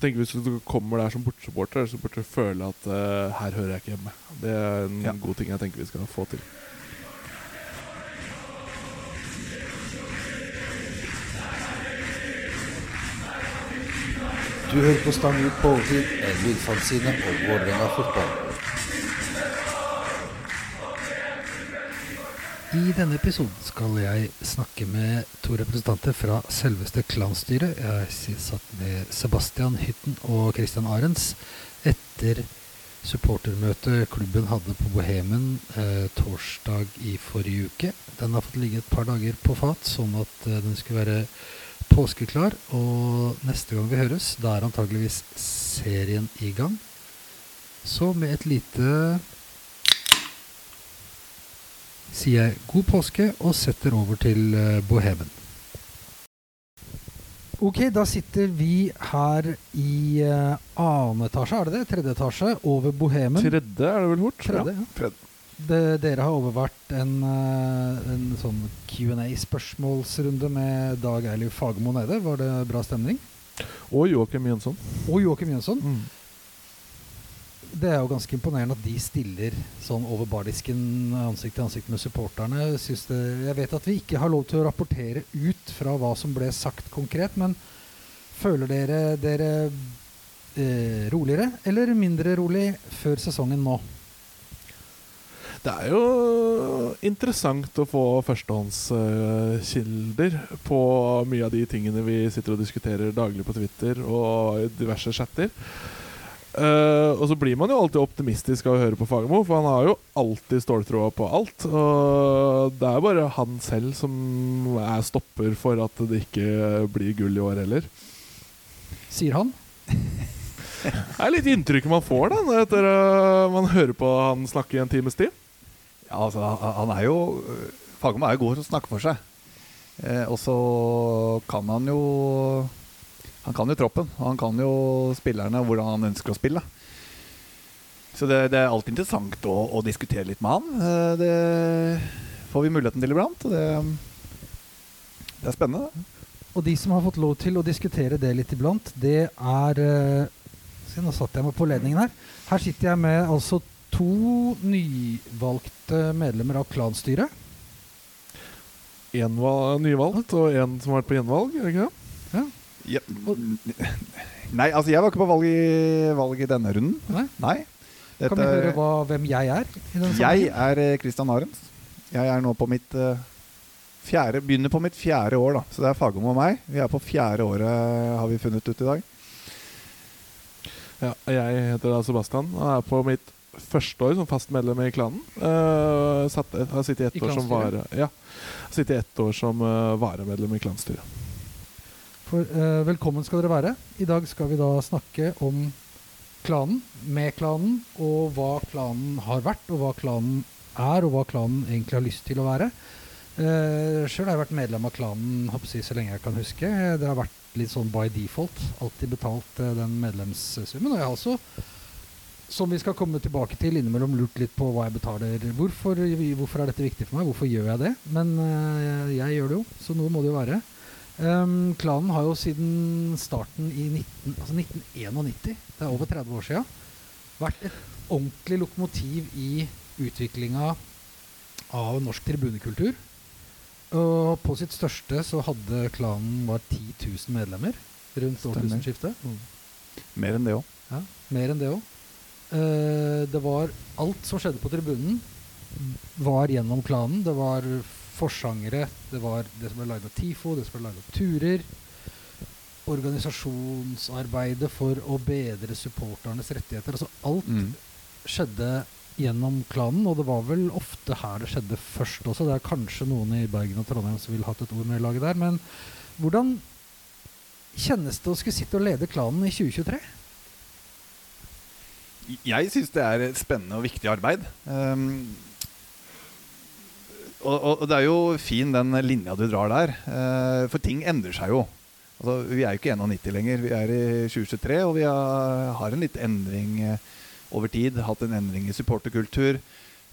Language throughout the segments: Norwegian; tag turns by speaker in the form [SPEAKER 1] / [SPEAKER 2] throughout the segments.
[SPEAKER 1] Tenker Hvis du kommer der som bortsupporter, så burde du føle at uh, her hører jeg ikke hjemme. Det er en
[SPEAKER 2] Ja.
[SPEAKER 1] god ting jeg tenker vi skal få til.
[SPEAKER 3] Du hører på Stang ut på overtid, en lydfanzine om Vålerenga fotball.
[SPEAKER 4] I denne episoden skal jeg snakke med to representanter fra selveste klanstyret. Jeg satt med Sebastian Hytten og Christian Arens etter supportermøtet klubben hadde på Bohemen eh, torsdag i forrige uke. Den har fått ligge et par dager på fat, sånn at eh, den skulle være påskeklar. Og neste gang vi høres, da er antageligvis serien i gang. Så med et lite sier jeg god påske og setter over til eh, Bohemen. Ok, da sitter vi her i uh, annen etasje, er det det? Tredje etasje, over Bohemen.
[SPEAKER 1] Tredje er det vel fort?
[SPEAKER 4] Tredje, ja.
[SPEAKER 2] Tredje.
[SPEAKER 4] De, dere har overvært en, eh, en sånn Q&A-spørsmålsrunde med Dag Eiliv Fagermo nede. Var det bra stemning?
[SPEAKER 1] Og Joakim Jønsson.
[SPEAKER 4] Og Joakim Jønsson.
[SPEAKER 1] Mm.
[SPEAKER 4] Det er jo ganske imponerende at de stiller sånn over bardisken ansikt til ansikt med supporterne. Jeg vet at vi ikke har lov til å rapportere ut fra hva som ble sagt konkret, men føler dere dere eh, roligere eller mindre rolig før sesongen nå?
[SPEAKER 1] Det er jo interessant å få førstehåndskilder på mye av de tingene vi sitter og diskuterer daglig på Twitter og i diverse chatter. Eh, og så blir man jo alltid optimistisk av å høre på Fagermo, for han har jo alltid ståltråda på alt. Og det er bare han selv som er stopper for at det ikke blir gull i år heller.
[SPEAKER 4] Sier han.
[SPEAKER 1] Det er litt inntrykket man får da etter uh, man hører på han snakke i en times tid.
[SPEAKER 2] Ja, altså, han- han er jo Fagermo er jo god til å snakke for seg. Eh, og så kan han jo Han kan jo troppen. Og han kan jo spillerne hvordan han ønsker å spille. Så det, det er alltid interessant å, å diskutere litt med han. Eh, det får vi muligheten til iblant. Og det, det er spennende.
[SPEAKER 4] Og de som har fått lov til å diskutere det litt iblant, det er eh, Se, nå satte jeg meg på ledningen her. Her sitter jeg med altså to nyvalgte medlemmer av klanstyret.
[SPEAKER 1] En var nyvalgt, og en som har vært på gjenvalg. er det ikke det?
[SPEAKER 2] Ja. Nei, altså jeg var ikke på valg i, valg i denne runden.
[SPEAKER 4] Nei?
[SPEAKER 2] Nei.
[SPEAKER 4] Kan vi høre hva, hvem jeg er? i
[SPEAKER 2] Jeg er eh, Christian Arens. Jeg er nå på mitt uh, fjerde Begynner på mitt fjerde år, da. Så det er Fagermo og meg. Vi er på fjerde året, har vi funnet ut i dag.
[SPEAKER 1] Ja, jeg heter da Sebastian og er på mitt første år som fast medlem i klanen. Uh, satt, har sittet i ett år som vare, ja, ett år som uh, varemedlem i klanstyret.
[SPEAKER 4] For, eh, velkommen skal dere være. I dag skal vi da snakke om klanen, med klanen, og hva klanen har vært, og hva klanen er, og hva klanen egentlig har lyst til å være. Uh, Sjøl har jeg vært medlem av klanen hoppsi, så lenge jeg kan huske. Det har vært litt sånn by default. Alltid betalt eh, den medlemssummen. Og jeg har også, som vi skal komme tilbake til, innimellom lurt litt på hva jeg betaler. Hvorfor, hvorfor er dette viktig for meg? Hvorfor gjør jeg det? Men eh, jeg gjør det jo, så noe må det jo være. Um, klanen har jo siden starten i 19, altså 1991, det er over 30 år siden, vært et ordentlig lokomotiv i utviklinga av norsk tribunekultur. Og på sitt største så hadde klanen var 10 000 medlemmer rundt
[SPEAKER 2] årtusenskiftet.
[SPEAKER 4] årtusenskiftet.
[SPEAKER 2] Mer enn det òg.
[SPEAKER 4] Ja, mer enn det òg. det var alt som skjedde på tribunen, var gjennom klanen. Det var forsangere, det var det som ble laget av TIFO, det som ble laget av turer. Organisasjonsarbeidet for å bedre supporternes rettigheter. Altså alt
[SPEAKER 2] Mm.
[SPEAKER 4] skjedde gjennom klanen, og det var vel ofte her det skjedde først også. Det er kanskje noen i Bergen og Trondheim som ville hatt et ord med i laget der. Men hvordan kjennes det å skulle sitte og lede klanen i 2023?
[SPEAKER 2] Jeg syns det er et spennende og viktig arbeid. Um, og, og, og det er jo fin den linja du drar der. eh, for ting endrer seg jo. Altså, vi er jo ikke 91 lenger. Vi er i 2023, og vi har, en litt endring eh, over tid. Hatt en endring i supporterkultur.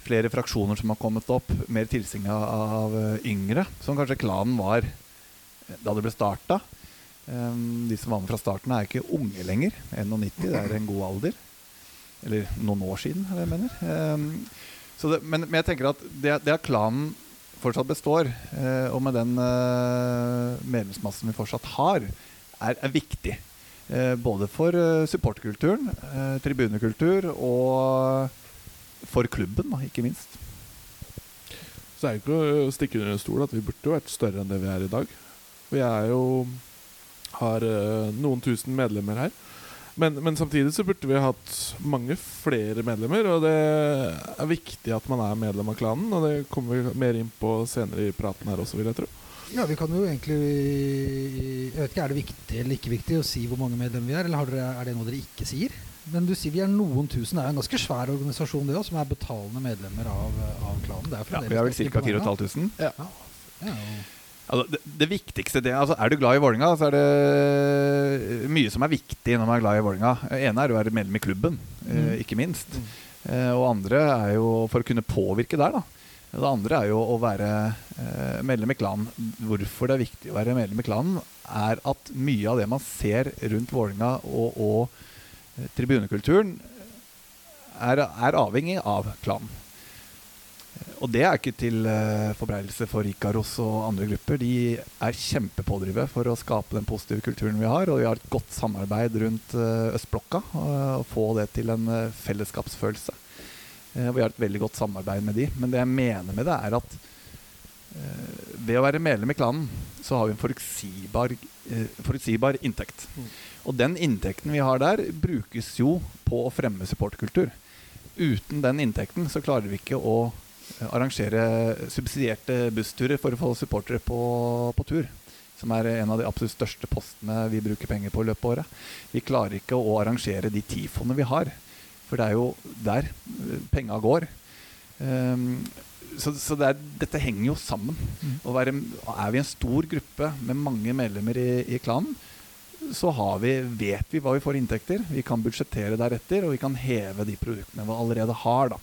[SPEAKER 2] Flere fraksjoner som har kommet opp. Mer tilsing av, eh, yngre, som kanskje klanen var da det ble starta. Um, de som var med fra starten, er ikke unge lenger. 91 det er en god alder. Eller noen år siden, er jeg mener. Det, men, men jeg tenker at det, det at klanen fortsatt består, eh, og med den eh, medlemsmassen vi fortsatt har, er, er viktig. Eh, både for eh, supporterkulturen, eh, tribunekultur og for klubben, da, ikke minst.
[SPEAKER 1] Så er det ikke å stikke under en stol at vi burde vært større enn det vi er i dag. Vi er jo har eh, noen tusen medlemmer her. Men, men samtidig så burde vi hatt mange flere medlemmer, og det er viktig at man er medlem av klanen. Og det kommer vi mer inn på senere i praten her også, vil jeg tro.
[SPEAKER 4] Ja, vi kan jo egentlig Jeg vet ikke, Er det viktig eller ikke viktig å si hvor mange medlemmer vi er? Eller har dere, er det noe dere ikke sier? Men du sier vi er noen tusen. Det er jo en ganske svær organisasjon, det også, som er betalende medlemmer av, av klanen. Det er
[SPEAKER 2] Ja, vi er vel ca.
[SPEAKER 4] mange.
[SPEAKER 2] 4500.
[SPEAKER 4] Ja, ja, og-
[SPEAKER 2] Altså, det, det viktigste det, altså, Er du glad i Vålinga, så er det mye som er viktig når man er glad i Vålinga. Det ene er å være medlem i klubben, eh,
[SPEAKER 4] Mm.
[SPEAKER 2] ikke minst.
[SPEAKER 1] Mm.
[SPEAKER 2] Eh, og andre er jo for å kunne påvirke der, da. Det andre er jo å være eh, medlem i klanen. Hvorfor det er viktig å være medlem i klanen, er at mye av det man ser rundt Vålinga og, og eh, tribunekulturen, er, er avhengig av klanen. Og det er ikke til uh, forbreidelse for Ikaros og andre grupper. De er kjempepådrivere for å skape den positive kulturen vi har. Og vi har et godt samarbeid rundt eh, Østblokka. Og få det til en eh, fellesskapsfølelse. Eh, vi har et veldig godt samarbeid med de. Men det jeg mener med det, er at eh, ved å være medlem i klanen, så har vi en forutsigbar, eh, forutsigbar inntekt. Og den inntekten vi har der, brukes jo på å fremme supportkultur. Uten den inntekten så klarer vi ikke å eh, arrangere subsidierte bussturer for å få supportere på, på tur. Som er en av de absolutt største postene vi bruker penger på i løpet av året. Vi klarer ikke å arrangere de tifoene vi har. For det er jo der eh, penga går. Um, så så det er, dette henger jo sammen.
[SPEAKER 4] Mm.
[SPEAKER 2] Være, er vi en stor gruppe med mange medlemmer i, i klanen, så har vi, vet vi hva vi får i inntekter. Vi kan budsjettere deretter, og vi kan heve de produktene vi allerede har. Da.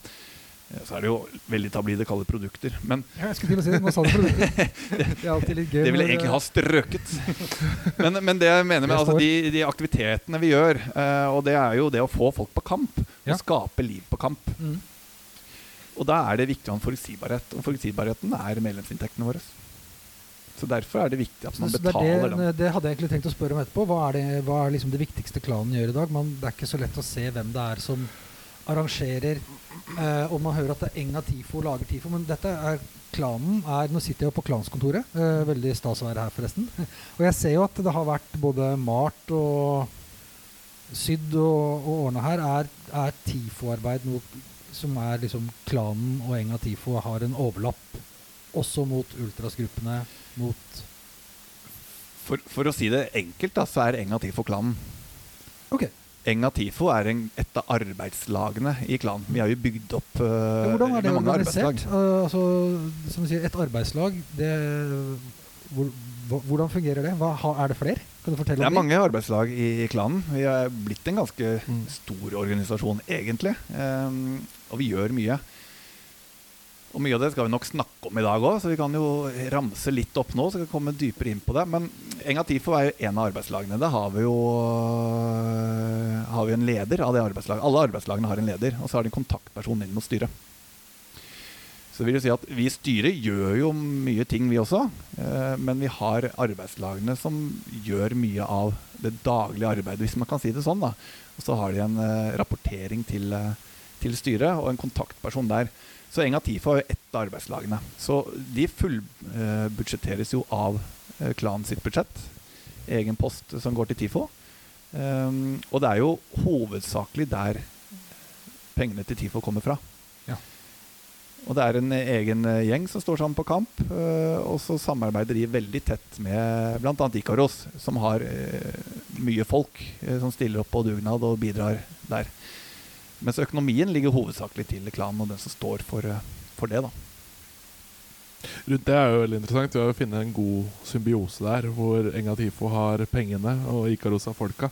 [SPEAKER 2] Så er det jo veldig tablide å kalle det produkter. Men
[SPEAKER 4] Ja, jeg skulle til å si det. Nå sa du produkter. Det er
[SPEAKER 2] det vil jeg egentlig
[SPEAKER 4] eh,
[SPEAKER 2] ha strøket. men, men det jeg mener med altså, de, de aktivitetene vi gjør, eh, og det er jo det å få folk på kamp.
[SPEAKER 4] Ja.
[SPEAKER 2] Og skape liv på kamp.
[SPEAKER 4] Mm.
[SPEAKER 2] Og da er det viktig å ha en forutsigbarhet. Og forutsigbarheten er medlemsinntektene våre. Så derfor er det viktig at man
[SPEAKER 4] så det, er
[SPEAKER 2] betaler
[SPEAKER 4] det,
[SPEAKER 2] dem.
[SPEAKER 4] det hadde jeg egentlig tenkt å spørre om etterpå. Hva er, det, hva er liksom det viktigste klanen gjør i dag? Man, det er ikke så lett å se hvem det er som arrangerer. Eh, og man hører at det er Enga Tifo lager Tifo, men dette er klanen er, Nå sitter jeg jo på klanskontoret. Eh, veldig stas å være her, forresten. og jeg ser jo at det har vært både malt og sydd og, og ordna her. Er, er Tifo-arbeid noe som er liksom klanen og Enga Tifo har en overlapp også mot ultrasgruppene, mot
[SPEAKER 2] For, for å si det enkelt, da, så er Enga Tifo-klanen.
[SPEAKER 4] Ok.
[SPEAKER 2] Enga Tifo er en, et av arbeidslagene i klanen. Vi har jo bygd opp uh,
[SPEAKER 4] hvordan er det organisert? Uh, altså, som du sier, et arbeidslag det, hvor, Hvordan fungerer det? Hva, er det flere? Kan du fortelle
[SPEAKER 2] Det Det
[SPEAKER 4] er
[SPEAKER 2] mange arbeidslag i, i klanen. Vi er blitt en ganske
[SPEAKER 1] Mm.
[SPEAKER 2] stor organisasjon, egentlig. Um, og vi gjør mye. Og mye av det skal vi nok snakke om i dag òg, så vi kan jo ramse litt opp nå. Så vi kan komme dypere inn på det. Men Enga Tifo er jo en av arbeidslagene. Da har vi jo øh, har vi en leder av det arbeidslaget. Alle arbeidslagene har en leder, og så har de en kontaktperson inn mot styret. Så vil jeg si at Vi i styret gjør jo mye ting, vi også. Eh, men vi har arbeidslagene som gjør mye av det daglige arbeidet, hvis man kan si det sånn. da. Og så har de en eh, rapportering til, eh, til styret og en kontaktperson der. Så Enga Tifo er jo ett av arbeidslagene. Så de fullbudsjetteres jo av eh, klanen sitt budsjett. Egen post som går til TIFO. Um, og det er jo hovedsakelig der pengene til TIFO kommer fra.
[SPEAKER 4] Ja.
[SPEAKER 2] Og det er en egen eh, gjeng som står sammen på kamp. uh, og så samarbeider de veldig tett med bl.a. Ikaros, som har uh, mye folk uh, som stiller opp på dugnad og bidrar der. Mens økonomien ligger hovedsakelig til klanen og den som står for, eh, for det. da.
[SPEAKER 1] Rundt det er jo veldig interessant. Vi har jo funnet en god symbiose der, hvor Enga Tifo har pengene og Ikaros har folka.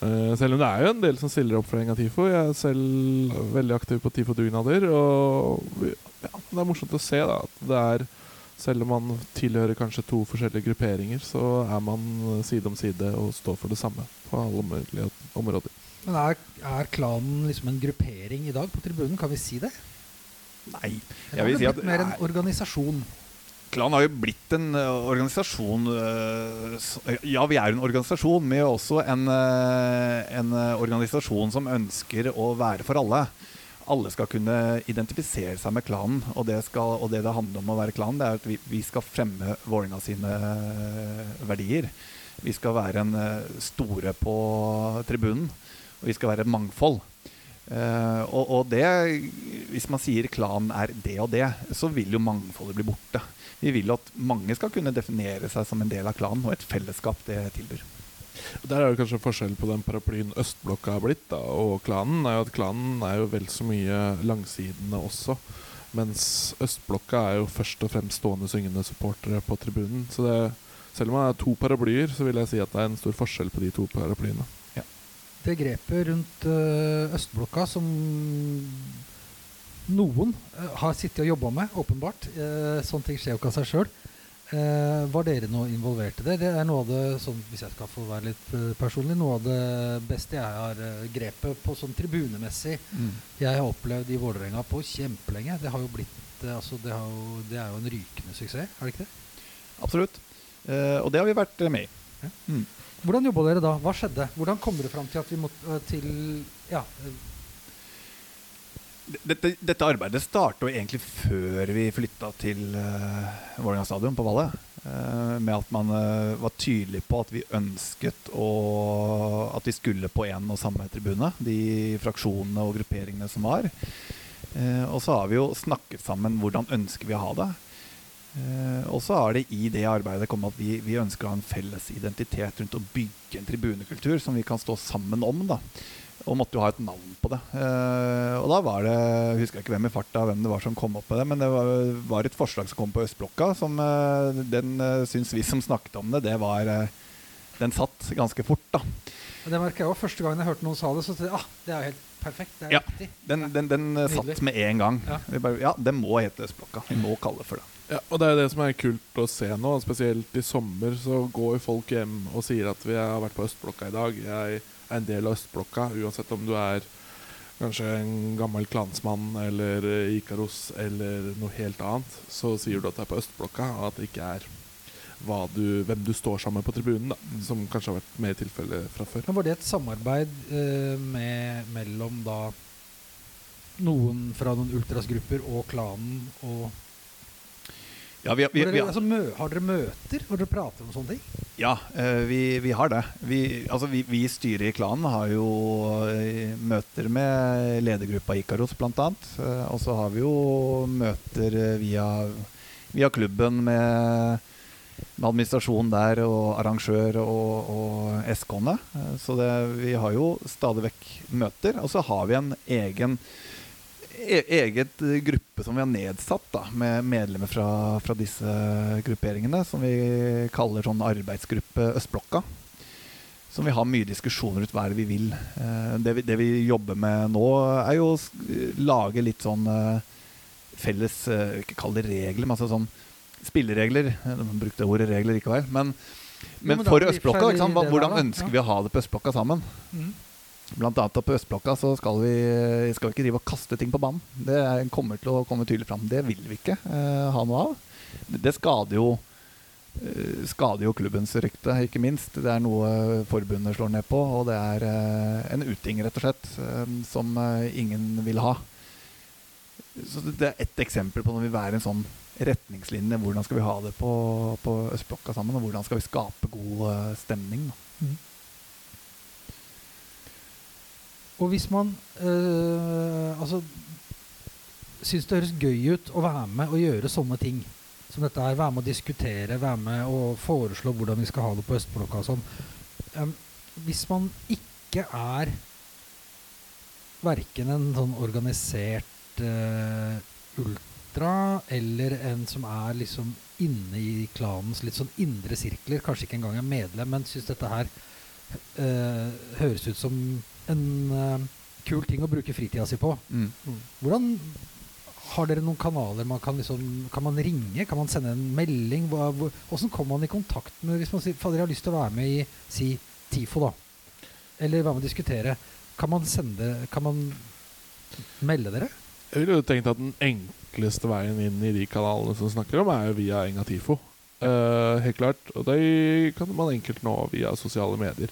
[SPEAKER 1] Eh, selv om det er jo en del som stiller opp for Enga Tifo. Jeg er selv veldig aktiv på Tifo-dugnader. Og ja, det er morsomt å se da, at det er Selv om man tilhører kanskje to forskjellige grupperinger, så er man side om side og står for det samme på alle mulige områder.
[SPEAKER 4] Men er, er klanen liksom en gruppering i dag på tribunen? Kan vi si det?
[SPEAKER 2] Nei.
[SPEAKER 4] Eller
[SPEAKER 2] Jeg vil si
[SPEAKER 4] det
[SPEAKER 2] at
[SPEAKER 4] mer en organisasjon?
[SPEAKER 2] Klan har jo blitt en ø, organisasjon ø, s- Ja, vi er en organisasjon, men også en, en organisasjon som ønsker å være for alle. Alle skal kunne identifisere seg med klanen, og det, skal, og det det handler om å være klan, det er at vi, vi skal fremme Vålerenga sine verdier. Vi skal være en store på tribunen, og vi skal være mangfold. Uh, og, og det, hvis man sier klanen er det og det, så vil jo mangfoldet bli borte. Vi vil at mange skal kunne definere seg som en del av klanen, og et fellesskap det tilbyr.
[SPEAKER 1] Der er jo kanskje forskjell på den paraplyen østblokka har blitt, da, og klanen. er jo at Klanen er jo vel så mye langsidene også. Mens østblokka er jo først og fremst stående syngende supportere på tribunen. Så det, selv om man er to paraplyer, så vil jeg si at det er en stor forskjell på de to paraplyene.
[SPEAKER 4] Det grepet rundt uh, østblokka som noen uh, har sittet og jobba med, åpenbart. Uh, sånne ting skjer jo ikke av seg sjøl. Var dere noe involvert i det? Det er noe av det, sånn, hvis jeg skal få være litt personlig, noe av det beste jeg har grepet på sånn tribunemessig jeg har opplevd i Vålerenga på kjempelenge. Det har jo blitt altså, det, har jo, det er jo en rykende suksess, er det ikke det?
[SPEAKER 2] Absolutt. Og det har vi vært med i.
[SPEAKER 4] Ja.
[SPEAKER 2] Mm.
[SPEAKER 4] Hvordan jobba dere da? Hva skjedde? Hvordan kom dere fram til at vi måtte øh, til Ja, øh,
[SPEAKER 2] Dette, dette arbeidet starta egentlig før vi flytta til uh, Vålerenga stadion på Valle. Uh, med at man uh, var tydelig på at vi ønsket å, at vi skulle på én og samme tribune. De fraksjonene og grupperingene som var. Uh, og så har vi jo snakket sammen hvordan ønsker vi å ha det. Eh, og så har det i det arbeidet kommet at vi, vi ønsker å ha en felles identitet rundt å bygge en tribunekultur som vi kan stå sammen om. da og måtte jo ha et navn på det. Eh, og da var det jeg husker ikke hvem i farta hvem det var som kom opp med det, men det var, var et forslag som kom på Østblokka. Som eh, den uh, syns vi som snakket om det, det var eh, Den satt ganske fort, da.
[SPEAKER 4] Det merker jeg også. Første gang jeg hørte noen sa det, så tenkte jeg ah, det er helt perfekt. Det er
[SPEAKER 2] Ja.
[SPEAKER 4] riktig.
[SPEAKER 2] Den, den, den eh, satt med en gang.
[SPEAKER 4] Ja.
[SPEAKER 2] Vi bare, ja, det må hete Østblokka. Vi må kalle det for det.
[SPEAKER 1] Ja, og det er jo det som er kult å se nå. Spesielt i sommer så går folk hjem og sier at vi har vært på Østblokka i dag. Jeg er en del av Østblokka, uansett om du er kanskje en gammel klansmann eller Ikaros eller noe helt annet. Så sier du at du er på Østblokka, og at det ikke er du, hvem du står sammen med på tribunen, da, som kanskje har vært mer tilfelle fra før.
[SPEAKER 4] Men Var det et samarbeid eh, med, mellom da noen fra noen ultrasgrupper og klanen og
[SPEAKER 2] Ja, vi, vi, vi,
[SPEAKER 4] dere, altså, mø, Har dere møter hvor dere prater om sånne ting?
[SPEAKER 2] ja eh, vi, vi har det. Vi, altså, vi, styret i klanen har jo eh, møter med ledergruppa Ikaros, annet. Eh, og så har vi jo møter via, via klubben med administrasjon der og arrangør og, og SK-ene. Så det, vi har jo stadig vekk møter. Og så har vi en egen e eget gruppe som vi har nedsatt, da, med medlemmer fra, fra disse grupperingene, som vi kaller sånn arbeidsgruppe Østblokka. Som vi har mye diskusjoner ut hva er det vi vil. Eh, det, vi, det vi jobber med nå, er jo å lage litt sånn eh, felles eh, Ikke kall det regler, men altså sånn spilleregler. Brukte ordet regler likevel. Men, men
[SPEAKER 4] men
[SPEAKER 2] for Østblokka, ikke sant,
[SPEAKER 4] der,
[SPEAKER 2] hvordan ønsker vi å ha det på Østblokka sammen? Blant annet på Østblokka så skal vi, skal vi ikke drive og kaste ting på banen. Det er- kommer til å komme tydelig fram. Det vil vi ikke eh, ha noe av. Det, skader jo eh, skader jo klubbens rykte, ikke minst. Det er noe forbundet slår ned på, og det er eh, en uting, rett og slett, eh, som eh, ingen vil ha. Så det- er ett eksempel på når vi være en sånn retningslinje. Hvordan skal vi ha det på, på Østblokka sammen, og hvordan skal vi skape god eh, stemning? Da.
[SPEAKER 4] Og hvis man øh, altså syns det høres gøy ut å være med og gjøre sånne ting som dette her, være med å diskutere, være med og foreslå hvordan vi skal ha det på Østblokka og sånn um, Hvis man ikke er verken en sånn organisert uh, ultra eller en som er liksom inne i klanens litt sånn indre sirkler, kanskje ikke engang er medlem, men syns dette her uh, høres ut som en uh, kul ting å bruke fritida si på.
[SPEAKER 2] Mm.
[SPEAKER 4] Hvordan Har dere noen kanaler man kan liksom Kan man ringe? Kan man sende en melding? Hva, hvor, hvordan kommer man i kontakt med Hvis man sier fader, jeg har lyst til å være med i si TIFO, da. Eller være med å diskutere. Kan man sende Kan man melde dere?
[SPEAKER 1] Jeg ville jo tenkt at den enkleste veien inn i de kanalene som snakker om, er via Enga Tifo. Eh, helt klart. Og det kan man enkelt nå via sosiale medier.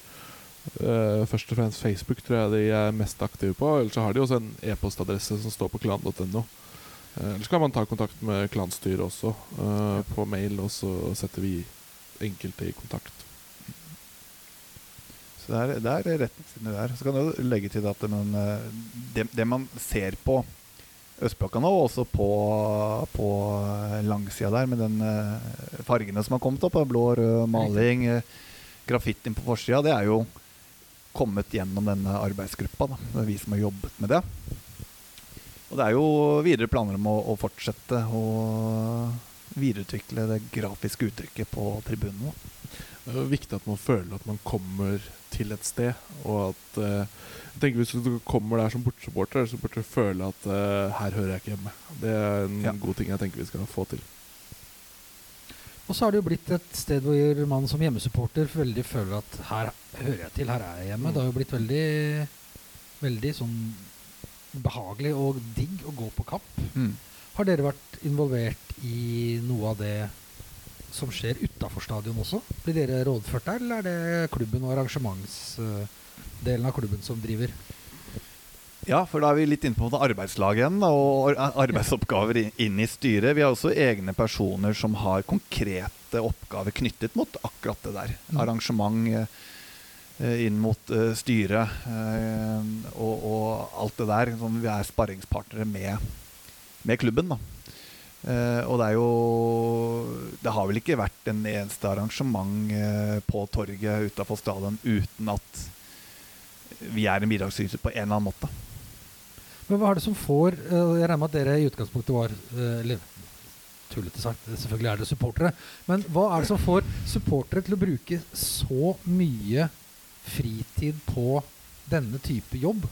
[SPEAKER 1] Uh, først og fremst Facebook tror jeg de er mest aktive på. Ellers så har de også en e-postadresse som står på klan.no. Uh, ellers kan man ta kontakt med klanstyret også, uh, på mail, og så setter vi enkelte i kontakt.
[SPEAKER 2] Så det er, det er retningslinjer der. Så kan du legge til at man, eh, det, det man ser på Østblokka nå, og også på, på langsida der, med den eh, fargene som har kommet opp, blå rød maling, eh, graffitien på forsida, det er jo kommet gjennom denne arbeidsgruppa. Da. Det er vi som har jobbet med det. Og det er jo videre planer om å, å fortsette å videreutvikle det grafiske uttrykket på tribunen. Da.
[SPEAKER 1] Det er jo viktig at man føler at man kommer til et sted, og at eh, tenker Hvis du kommer der som bortesupporter, så burde du føle at uh, her hører jeg ikke hjemme. Det er en
[SPEAKER 2] Ja.
[SPEAKER 1] god ting jeg tenker vi skal få til.
[SPEAKER 4] Og så har det jo blitt et sted hvor man som hjemmesupporter veldig føler at her hører jeg til, her er jeg hjemme. Det har jo blitt veldig, veldig sånn behagelig og digg å gå på kamp. Har dere vært involvert i noe av det som skjer utafor stadion også? Blir dere rådført der, eller er det klubben og arrangementsdelen av klubben som driver?
[SPEAKER 2] Ja, for da er vi litt inne på arbeidslaget igjen, og arbeidsoppgaver i- inn i styret. Vi har også egne personer som har konkrete oppgaver knyttet mot akkurat det der.
[SPEAKER 4] Mm.
[SPEAKER 2] Arrangement eh, inn mot eh, styret eh, og, og alt det der. Sånn, vi er sparringspartnere med, med klubben, da. Uh, og det er jo Det har vel ikke vært en eneste arrangement uh, på torget utafor stadion uten at vi er en bidragsyter på en eller annen måte.
[SPEAKER 4] Men hva er det som får eh, Jeg regner med at dere i utgangspunktet var eh, Eller tullete sagt, selvfølgelig er det supportere. Men hva er det som får supportere til å bruke så mye fritid på denne type jobb?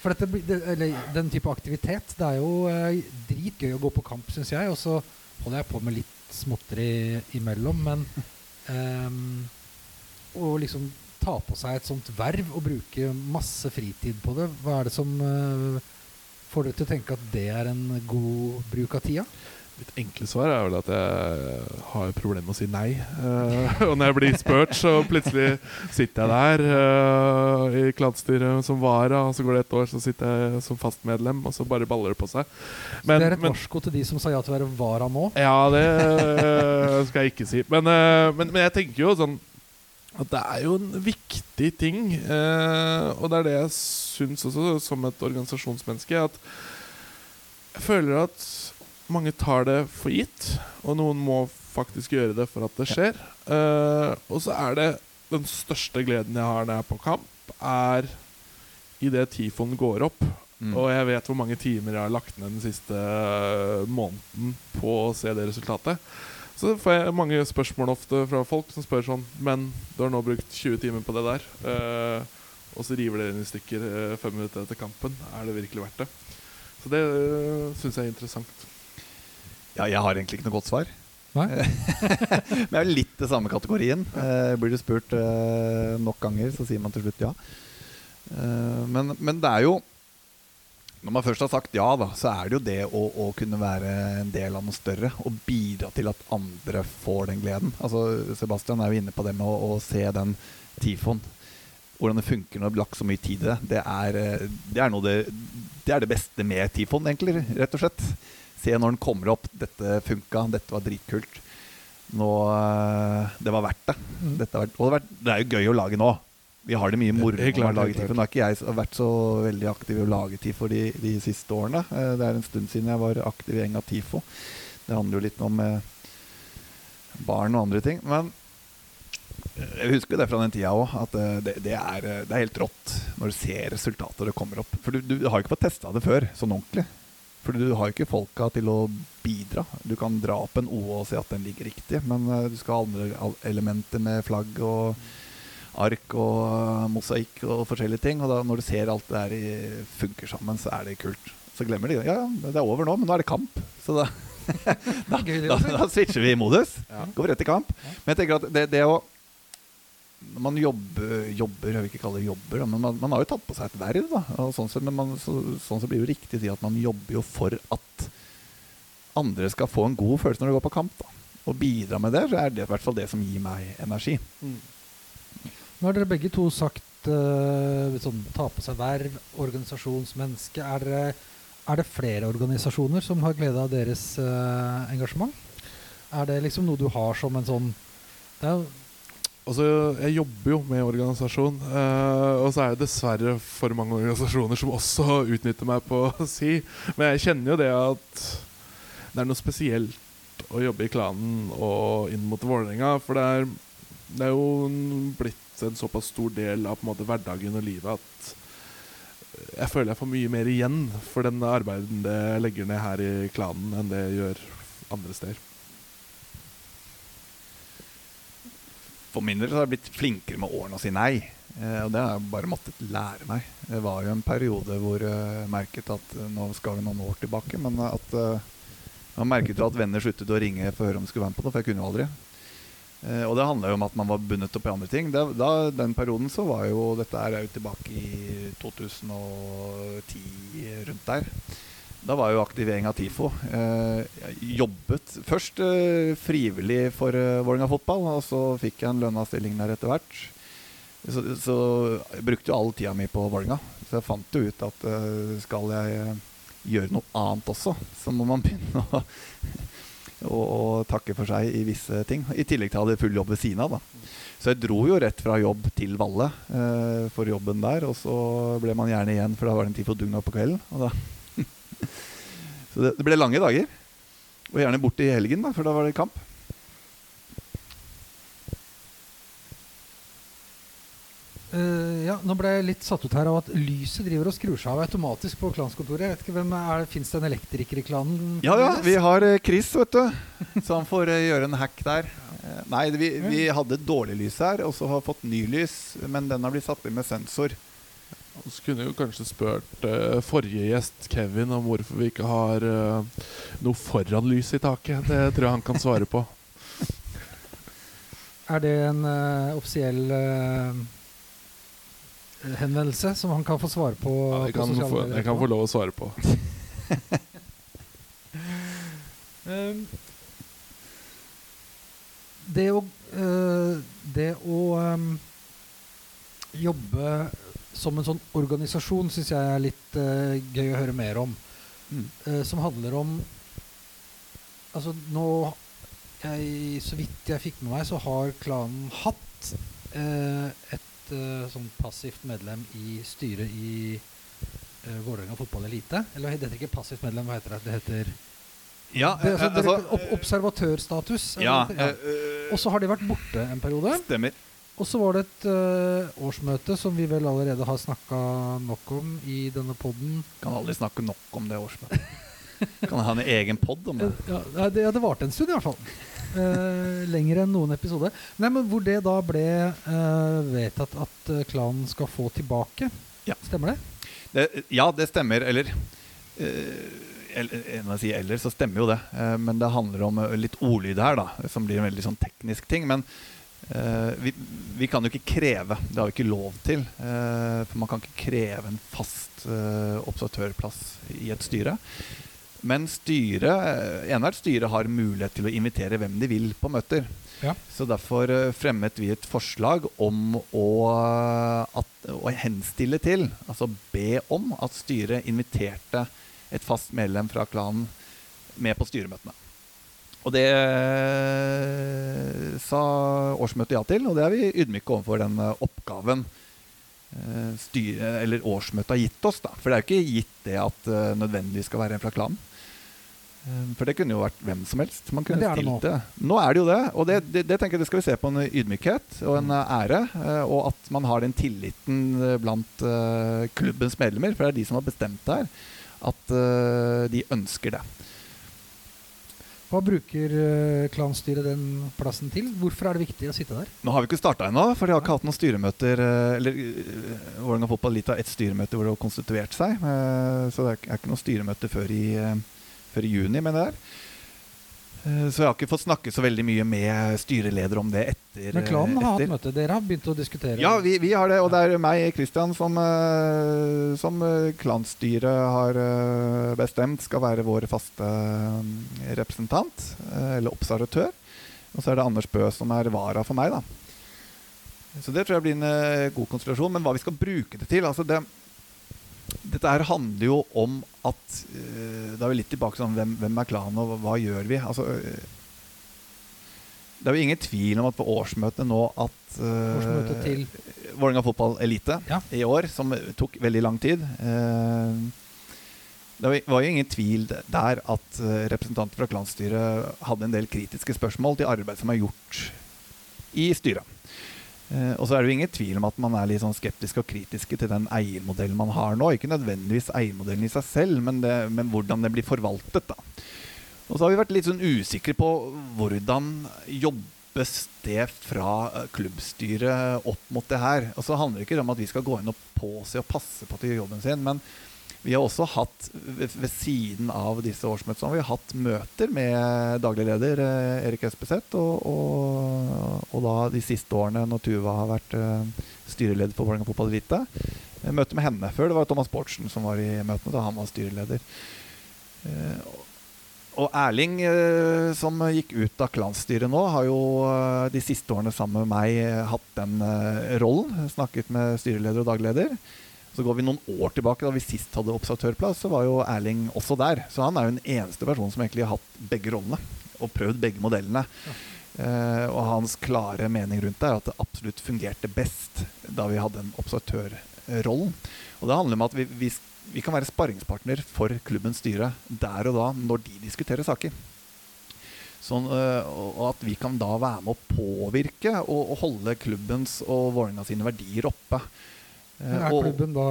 [SPEAKER 4] For dette, eller den type aktivitet. Det er jo eh, dritgøy å gå på kamp, syns jeg. Og så holder jeg på med litt småtteri imellom, men ehm, Å liksom ta på seg et sånt verv og bruke masse fritid på det, hva er det som eh, får dere til å tenke at det er en god bruk av tida?
[SPEAKER 1] Mitt enkle svar er vel at jeg har problemer med å si nei. Uh, og når jeg blir spurt, så plutselig sitter jeg der uh, i klanstyret som vara, og så går det et år, så sitter jeg som fast medlem, og så bare baller det på seg.
[SPEAKER 4] Så det er et varsko til de som sa ja til å være vara nå.
[SPEAKER 1] Ja, det uh, skal jeg ikke si. Men, men, men jeg tenker jo sånn at det er jo en viktig ting. eh, og det er det jeg syns også, som et organisasjonsmenneske, at jeg føler at mange tar det for gitt, og noen må faktisk gjøre det for at det skjer. Eh, og så er det den største gleden jeg har når jeg er på kamp, er idet Tifon går opp.
[SPEAKER 2] Mm.
[SPEAKER 1] Og jeg vet hvor mange timer jeg har lagt ned den siste øh, måneden på å se det resultatet. Så får jeg mange spørsmål ofte fra folk som spør sånn Men du har nå brukt 20 timer på det der, øh, og så river dere inn i stykker øh, fem minutter etter kampen. Er det virkelig verdt det? Så det øh, syns jeg er interessant.
[SPEAKER 2] Ja, jeg har egentlig ikke noe godt svar.
[SPEAKER 4] Nei?
[SPEAKER 2] Men jeg er litt det samme kategorien. Eh, blir du spurt eh, nok ganger, så sier man til slutt ja. Eh, men, men det er jo Når man først har sagt ja, da, så er det jo det å, å kunne være en del av noe større. Og bidra til at andre får den gleden. Altså, Sebastian er jo inne på det med å, å se den tifoen. Hvordan det funker når det blir lagt så mye tid i det. Det er, eh, det, er det, det er det beste med tifoen, egentlig. Rett og slett. Se når den kommer opp. Dette funka. Dette var dritkult. Nå eh, Det var verdt det.
[SPEAKER 4] Mm.
[SPEAKER 2] Vært, og det er jo gøy å lage nå. Vi har det mye moro med å lage. TIFO. Nå har ikke jeg vært så veldig aktiv i å lage TIFO de, de siste årene. Eh, Det er en stund siden jeg var aktiv i Enga TIFO. Det handler jo litt om eh, barn og andre ting. Men jeg husker det fra den tida òg, at eh, det, det, er, det er helt rått når du ser resultatet det kommer opp. For du, du har ikke fått testa det før, sånn ordentlig. For du har ikke folka til å bidra. Du kan dra opp en O og se at den ligger riktig, men du skal ha andre elementer med flagg og ark og mosaikk og forskjellige ting. Og da, når du ser alt det der funker sammen, så er det kult. Så glemmer de ja, det er over nå, men nå er det kamp. Så da, da, da, da switcher vi i modus.
[SPEAKER 1] Ja.
[SPEAKER 2] Går rett i kamp. Men jeg tenker at det, det å man jobber, jobber Jeg vil ikke kalle det jobber, men man, man har jo tatt på seg et verv. Da, sånn sett, men man, så, sånn så blir det jo riktig å si at man jobber jo for at andre skal få en god følelse når de går på kamp. Da. Og bidra med det, så er det i hvert fall det som gir meg energi.
[SPEAKER 4] Nå har dere begge to sagt uh, sånn, ta på seg verv, organisasjonsmenneske. Er, dere, er det flere organisasjoner som har glede av deres uh, engasjement? Er det liksom noe du har som en sånn det
[SPEAKER 1] Altså, jeg jobber jo med organisasjon, uh, og så er det dessverre for mange organisasjoner som også utnytter meg på å si. Men jeg kjenner jo det at det er noe spesielt å jobbe i klanen og inn mot Vålerenga. For det er, det er jo blitt en såpass stor del av på en måte hverdagen og livet at jeg føler jeg får mye mer igjen for den arbeidet jeg legger ned her i klanen, enn det jeg gjør andre steder.
[SPEAKER 2] For min del har jeg blitt flinkere med årene å si nei. Eh, og det har jeg bare måttet lære meg. Det var jo en periode hvor jeg merket at eh, Nå skal vi noen år tilbake, men at eh, man merket at venner sluttet å ringe for å høre om de skulle være med på noe, for jeg kunne jo aldri. Eh, og det handla jo om at man var bundet opp i andre ting. Det, da, den perioden så var jo Dette er jo tilbake i 2010, rundt der. Da var jo aktivering av TIFO. Eh, jeg jobbet først eh, frivillig for eh, Vålerenga fotball, og så fikk jeg en lønna stilling der etter hvert. Så, så jeg brukte jo all tida mi på Vålerenga. Så jeg fant jo ut at eh, skal jeg eh, gjøre noe annet også, så må man begynne å, å, å takke for seg i visse ting. I tillegg til at jeg hadde full jobb ved siden av. Så jeg dro jo rett fra jobb til Valle eh, for jobben der, og så ble man gjerne igjen, for da var det en tid for dugnad på kvelden. Og så det, det ble lange dager. Og gjerne bort i helgen, da, for da var det kamp.
[SPEAKER 4] Eh, ja, nå ble jeg litt satt ut her av at lyset driver og skrur seg av automatisk på klanskontoret. Jeg vet ikke hvem er, Fins det en elektriker i klanen?
[SPEAKER 2] Ja, ja, vi har eh, Chris, vet du. Så han får uh, gjøre en hack der. Nei, vi, vi hadde dårlig lys her, og så har fått ny lys. Men den har blitt satt inn med sensor.
[SPEAKER 1] Så kunne jo kanskje spurt forrige gjest, Kevin, om hvorfor vi ikke har noe foran lyset i taket. Det tror jeg han kan svare på.
[SPEAKER 4] Er det en offisiell henvendelse som han kan få svare på?
[SPEAKER 1] Ja,
[SPEAKER 4] på
[SPEAKER 1] jeg, kan
[SPEAKER 4] sosiale
[SPEAKER 1] få, jeg kan få lov å svare på.
[SPEAKER 4] Um, det å, uh, det å um, jobbe som en sånn organisasjon syns jeg er litt uh, gøy å høre mer om.
[SPEAKER 2] Mm.
[SPEAKER 4] Uh, som handler om Altså nå jeg, Så vidt jeg fikk med meg, så har klanen hatt uh, et eh, sånn passivt medlem i styret i uh, Vålerenga fotball elite. Eller det heter ikke passivt medlem, hva heter det? Det heter
[SPEAKER 2] Ja,
[SPEAKER 4] det, altså,
[SPEAKER 2] eh, altså,
[SPEAKER 4] opp observatørstatus.
[SPEAKER 2] Ja, ja,
[SPEAKER 4] Og så har de vært borte en periode.
[SPEAKER 2] Stemmer.
[SPEAKER 4] Og så var det et uh, årsmøte som vi vel allerede har snakka nok om i denne poden.
[SPEAKER 2] Kan aldri snakke nok om det årsmøtet. Kan ha en egen pod om det.
[SPEAKER 4] Ja, det, ja, det varte en stund, i hvert fall. Uh, lenger enn noen episode. Nei, men Hvor det da ble uh, vedtatt at eh, klanen skal få tilbake.
[SPEAKER 2] Ja.
[SPEAKER 4] Stemmer det?
[SPEAKER 2] det. Ja, det stemmer. Eller uh, eller, jeg sier eller, så stemmer jo det. Uh, men det handler om eh, litt ordlyd her, da, som blir en veldig sånn teknisk ting. Men eh, vi, vi kan jo ikke kreve, det har vi ikke lov til. eh, for man kan ikke kreve en fast eh, observatørplass i et styre. Men styret, eh, enhvert styre har mulighet til å invitere hvem de vil på møter.
[SPEAKER 4] Ja.
[SPEAKER 2] Så derfor eh, fremmet vi et forslag om å, eh, at, å henstille til, altså be om, at styret inviterte et fast medlem fra klanen med på styremøtene. Og det sa årsmøtet ja til, og det er vi ydmyke overfor den oppgaven eh, styre, eller årsmøtet har gitt oss. Da. For det er jo ikke gitt det at nødvendigvis skal være en fra klanen. Eh, For det kunne jo vært hvem som helst. Man kunne
[SPEAKER 4] det det
[SPEAKER 2] stilt det. Nå er det jo det, og det, det, det tenker jeg det skal vi se på en ydmykhet og en eh, ære. eh, Og at man har den tilliten blant klubbens medlemmer, for det er de som har bestemt det her, at de ønsker det.
[SPEAKER 4] Hva bruker klanstyret den plassen til? Hvorfor er det viktig å sitte der?
[SPEAKER 2] Nå har vi ikke starta ennå, for de har ikke hatt noen styremøter. Eller Vålerenga Fotball Elite har ett styremøte hvor det har konstituert seg. Så det er ikke- noe styremøte før i, før i juni, mener jeg. Eh, Så jeg har ikke fått snakke så veldig mye med styreleder om det etter.
[SPEAKER 4] Men klanen har hatt møte. Dere har begynt å diskutere.
[SPEAKER 2] Ja, vi, vi har det, og det er meg, Kristian, som, eh, som eh, klanstyret har bestemt skal være vår faste representant, eller observatør. Og så er det Anders Bø som er vara for meg, da. Så det tror jeg blir en god konstellasjon. Men hva vi skal bruke det til altså det, Dette her handler jo om at eh, Da er vi litt tilbake sånn hvem, hvem er klanen, og hva, gjør vi? Altså eh, det er jo ingen tvil om at på årsmøtet nå at uh,
[SPEAKER 4] Årsmøtet til
[SPEAKER 2] Vålerenga fotball elite
[SPEAKER 4] Ja.
[SPEAKER 2] i år, som tok veldig lang tid eh, Det var- jo ingen tvil der at eh, representanter fra klanstyret hadde en del kritiske spørsmål til arbeid som er gjort i styret. Eh, og så er det jo ingen tvil om at man er litt sånn skeptisk og kritiske til den eiermodellen man har nå. Ikke nødvendigvis eiermodellen i seg selv, men, det, men hvordan det blir forvaltet. da. Og så har vi vært litt sånn usikre på hvordan jobbes det fra eh, klubbstyret opp mot det her. Og så handler det ikke om at vi skal gå inn og påse og passe på at de gjør jobben sin, men vi har også hatt, ved, siden av disse årsmøtene, vi har hatt møter med daglig leder eh, Erik Espeseth, og, og, og da de siste årene når Tuva har vært eh, styreleder for Vålerenga Fotball Elite. Eh, Møte med henne før det var Thomas Bortsen som var i møtene da han var styreleder. Og Erling, som gikk ut av klansstyret nå, har jo de siste årene sammen med meg hatt den rollen. Snakket med styreleder og dagleder. Så går vi noen år tilbake, da vi sist hadde observatørplass, så var jo Erling også der. Så han er jo den eneste personen som egentlig har hatt begge rollene. Og prøvd begge modellene. Eh, og hans klare mening rundt det er at det absolutt fungerte best da vi hadde en observatørrollen. Og det handler om at vi, vi, vi kan være sparringspartner for klubbens styre der og da når de diskuterer saker. Sånn, og og at vi kan da være med å påvirke og, og holde klubbens og Vålerenga sine verdier oppe. Eh,
[SPEAKER 4] Men er klubben da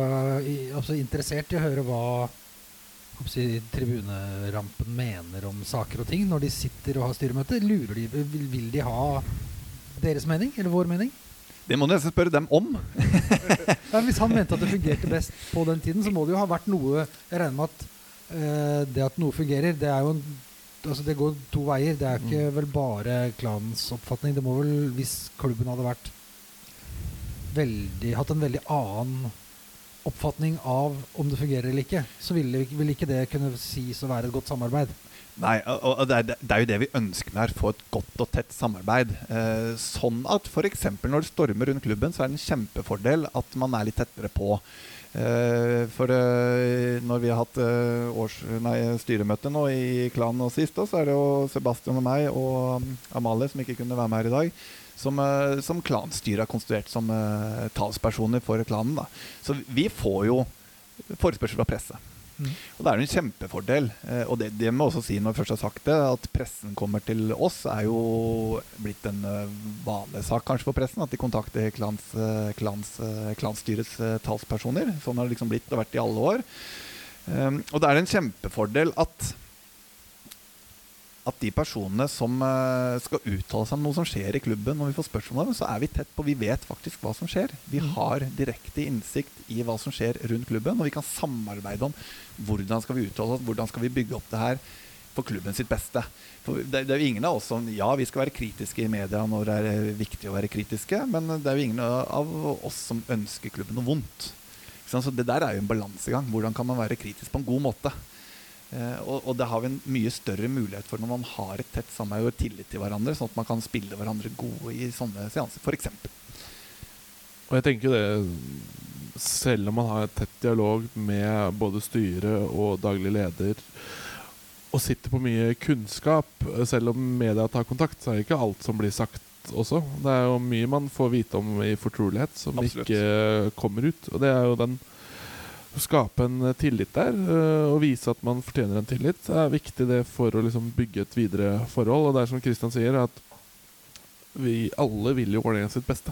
[SPEAKER 4] i, altså interessert i å høre hva håper tribunerampen mener om saker og ting når de sitter og har styremøte? Lurer de, vil, vil de ha deres mening, eller vår mening?
[SPEAKER 2] Det må du nesten spørre dem om.
[SPEAKER 4] Ja, hvis han mente at det fungerte best på den tiden, så må det jo ha vært noe Jeg regner med at eh, det at noe fungerer, det er jo en Altså det går to veier. Det er ikke vel bare klanens oppfatning. Det må vel, hvis klubben hadde vært veldig Hatt en veldig annen oppfatning av om det fungerer eller ikke, så ville, vil ikke det kunne sies å være et godt samarbeid.
[SPEAKER 2] Nei, og og det, er, det er jo det vi ønsker med her. Få et godt og tett samarbeid. Eh, sånn at f.eks. når det stormer rundt klubben, så er det en kjempefordel at man er litt tettere på. Eh, for eh, når vi har hatt eh, års, nei, styremøte nå i klanen og sist, så er det jo Sebastian og meg og Amalie som ikke kunne være med her i dag. Som, eh, som klanstyret har konstruert som uh, talspersoner for klanen. Da. Så vi får jo forespørsel fra presse.
[SPEAKER 4] Mm.
[SPEAKER 2] Og det er jo en kjempefordel. Uh, og det, det må også si når jeg først har sagt det, at pressen kommer til oss, er jo blitt en uh, vanlig sak kanskje for pressen. At de kontakter klans, klans, klansstyrets talspersoner. Sånn har det liksom blitt og vært i alle år. Um, og det er en kjempefordel at at de personene som eh, skal uttale seg om noe som skjer i klubben, når vi får spørsmål om det, så er vi tett på. Vi vet faktisk hva som skjer. Vi har direkte innsikt i hva som skjer rundt klubben, og vi kan samarbeide om hvordan skal vi uttale oss, hvordan skal vi bygge opp det her for klubben sitt beste. For det, det er jo ingen av oss som Ja, vi skal være kritiske i media når det er eh, viktig å være kritiske, men det er jo ingen av oss som ønsker klubben noe vondt. Så det der er jo en balansegang. Hvordan kan man være kritisk på en god måte? Eh, og, og det har vi en mye større mulighet for når man har et tett samarbeid og tillit til hverandre, sånn at man kan spille hverandre gode i sånne seanser, f.eks.
[SPEAKER 1] Og jeg tenker det Selv om man har et tett dialog med både styre og daglig leder og sitter på mye kunnskap, selv om media tar kontakt, så er det ikke alt som blir sagt også. Det er jo mye man får vite om i fortrolighet som
[SPEAKER 2] Absolutt.
[SPEAKER 1] ikke kommer ut. Og det er jo den skape en tillit der, øh, og vise at man fortjener en tillit, er viktig det for å liksom bygge et videre forhold. Og det er som Kristian sier, at vi alle vil jo Vålerenga sitt beste.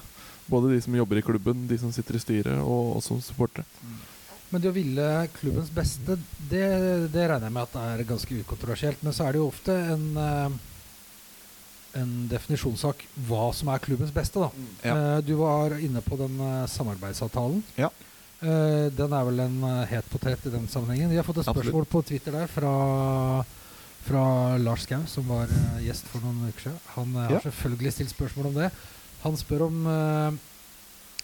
[SPEAKER 1] Både de som jobber i klubben, de som sitter i styret, og oss som supportere.
[SPEAKER 4] Men det å ville klubbens beste, det, det regner jeg med at er ganske ukontroversielt. Men så er det jo ofte en, eh, en definisjonssak hva som er klubbens beste. da.
[SPEAKER 2] Ja.
[SPEAKER 4] Eh, Du var inne på den eh, samarbeidsavtalen.
[SPEAKER 2] Ja.
[SPEAKER 4] Eh, Den er vel en uh, het potet i den sammenhengen. Vi har fått et
[SPEAKER 2] Absolutt.
[SPEAKER 4] spørsmål på Twitter der fra, fra Lars Skau, som var uh, gjest for noen uker siden. Han ja. har selvfølgelig stilt spørsmål om det. Han spør om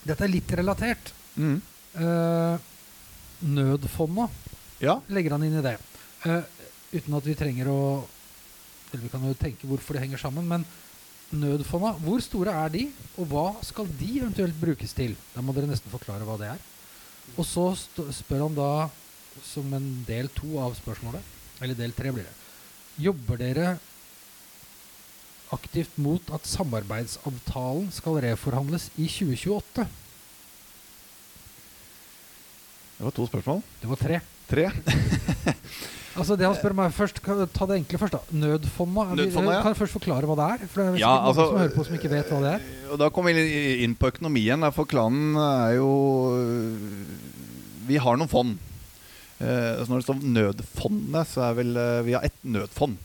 [SPEAKER 4] Dette er litt relatert.
[SPEAKER 2] Mm.
[SPEAKER 4] Nødfonda
[SPEAKER 2] Ja.
[SPEAKER 4] legger han inn i det. Uten at vi trenger å Eller vi kan jo tenke hvorfor det henger sammen. Men nødfonda, hvor store er de, og hva skal de eventuelt brukes til? Da må dere nesten forklare hva det er. Og så spør han da, som en del to av spørsmålet, eller del tre blir det, jobber dere aktivt mot at samarbeidsavtalen skal reforhandles i 2028?
[SPEAKER 2] Det var to spørsmål.
[SPEAKER 4] Det var tre.
[SPEAKER 2] Tre.
[SPEAKER 4] Altså det han spør meg først, Ta det enkle først. da Nødfonda.
[SPEAKER 2] Nødfonda, ja.
[SPEAKER 4] Kan jeg først forklare hva det er? For det er
[SPEAKER 2] Ja,
[SPEAKER 4] noen
[SPEAKER 2] altså,
[SPEAKER 4] som hører på som ikke vet hva det er.
[SPEAKER 2] Og da kommer vi inn på økonomien. For klanen er jo Vi har noen fond. Eh, så når det står nødfondet, så er vel eh, Vi har ett nødfond.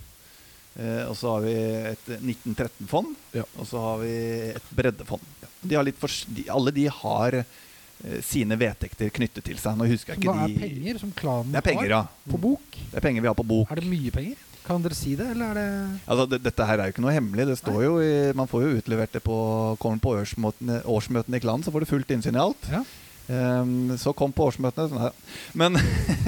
[SPEAKER 2] Eh, og så har vi et 1913-fond,
[SPEAKER 1] Ja.
[SPEAKER 2] og så har vi et breddefond. De har litt for, de, alle de har eh, sine vedtekter knyttet til seg. Nå husker jeg ikke Hva
[SPEAKER 4] er
[SPEAKER 2] de
[SPEAKER 4] penger som klanen
[SPEAKER 2] Det er penger, ja.
[SPEAKER 4] på bok?
[SPEAKER 2] Det er penger vi har på bok.
[SPEAKER 4] Er det mye penger? Kan dere si det, eller er det
[SPEAKER 2] Altså, det, dette her er jo ikke noe hemmelig. Det står jo i, Man får jo utlevert det på Kommer på årsmøtene, årsmøtene i klanen, så får du fullt innsyn i alt.
[SPEAKER 4] Ja.
[SPEAKER 2] Ehm, så kom på årsmøtene. Sånn her. Men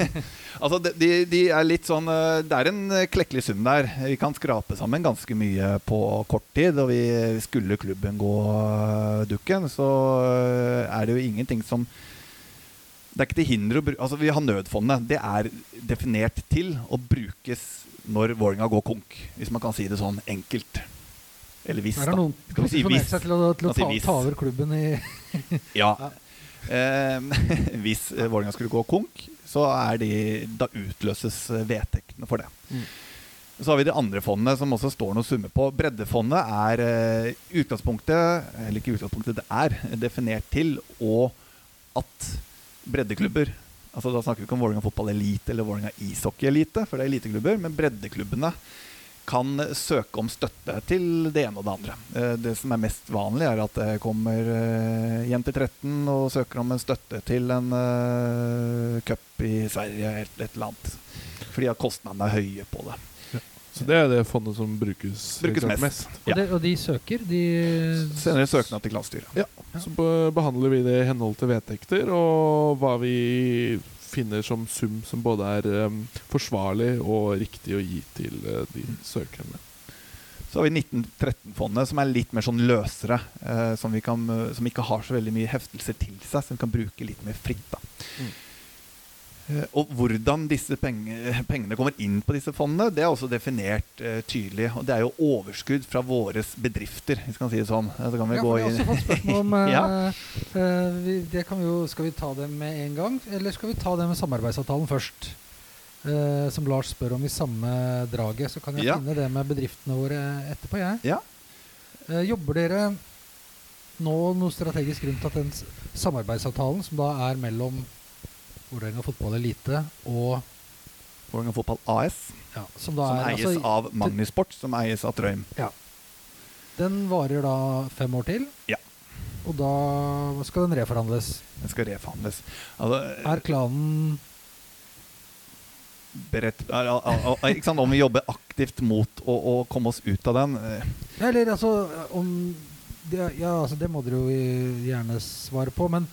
[SPEAKER 2] altså, de, de, er litt sånn eh, Det er en eh, klekkelig sum der. Vi kan skrape sammen ganske mye på kort tid. Og vi skulle klubben gå eh, dukken, så er det jo ingenting som det er ikke til hinder å bruke Altså, vi har nødfondet. Det er definert til å brukes når Vålerenga går konk. Hvis man kan si det sånn enkelt. Eller hvis, da. Skal vi si hvis?
[SPEAKER 4] til å, til å ta, ta over klubben i
[SPEAKER 2] Ja. Eh, hvis eh, Vålerenga skulle gå konk, så de, da utløses eh, vedtektene for det.
[SPEAKER 1] Mm.
[SPEAKER 2] Så har vi de andre fondene som også står noen summer på. Breddefondet er eh, utgangspunktet Eller ikke utgangspunktet, det er definert til og at breddeklubber Altså Da snakker vi ikke om Vålerenga fotball elite eller Vålerenga ishockey elite, for det er eliteklubber. Men breddeklubbene kan søke om støtte til det ene og det andre. Eh, Det som er mest vanlig, er at det kommer eh, jenter 13 og søker om en støtte til en eh, cup i Sverige eller et eller annet. Fordi at kostnadene er høye på det.
[SPEAKER 1] Så det er det fondet som brukes,
[SPEAKER 2] Brukes
[SPEAKER 1] mest. mest.
[SPEAKER 2] mest.
[SPEAKER 4] og,
[SPEAKER 2] de,
[SPEAKER 4] det, og de søker, de
[SPEAKER 2] Sender søknad til klassestyret.
[SPEAKER 1] Ja. Så behandler vi det i henhold til vedtekter og hva vi finner som sum som både er um, forsvarlig og riktig å gi til uh, de søkerne.
[SPEAKER 2] Så har vi 1913-fondet, som er litt mer sånn løsere. Eh, som, vi kan, eh, som ikke har så veldig mye heftelser til seg, som vi kan bruke litt mer fritt. da.
[SPEAKER 1] Mm.
[SPEAKER 2] Eh, og hvordan disse pengene kommer inn på disse fondene, det er også definert uh, tydelig. Og det er jo overskudd fra våre bedrifter, hvis vi kan si det sånn. Eh, Så kan vi
[SPEAKER 4] Ja,
[SPEAKER 2] gå inn
[SPEAKER 4] også fått spørsmål om
[SPEAKER 2] Ja.
[SPEAKER 4] uh, vi, det kan vi jo, Skal vi ta det med en gang, eller skal vi ta det med samarbeidsavtalen først? Uh, som Lars spør om i samme draget. Så kan jeg
[SPEAKER 2] Ja.
[SPEAKER 4] finne det med bedriftene våre etterpå, jeg.
[SPEAKER 2] Ja.
[SPEAKER 4] Jobber dere nå noe strategisk rundt at den samarbeidsavtalen, som da er mellom Vålerenga fotball elite og
[SPEAKER 2] Vålerenga Fotball AS,
[SPEAKER 4] ja, Som
[SPEAKER 2] som
[SPEAKER 4] er
[SPEAKER 2] eies
[SPEAKER 4] altså,
[SPEAKER 2] av Magnisport, som eies av Trøim.
[SPEAKER 4] Den varer da fem år til.
[SPEAKER 2] Ja.
[SPEAKER 4] Og da skal den reforhandles.
[SPEAKER 2] Den skal reforhandles. Altså,
[SPEAKER 4] Er klanen
[SPEAKER 2] beredt, er- er- er- ikke sant? Om vi jobber aktivt mot å, å komme oss ut av den eh,
[SPEAKER 4] Eller altså om det, Ja, altså det må dere jo gjerne svare på, men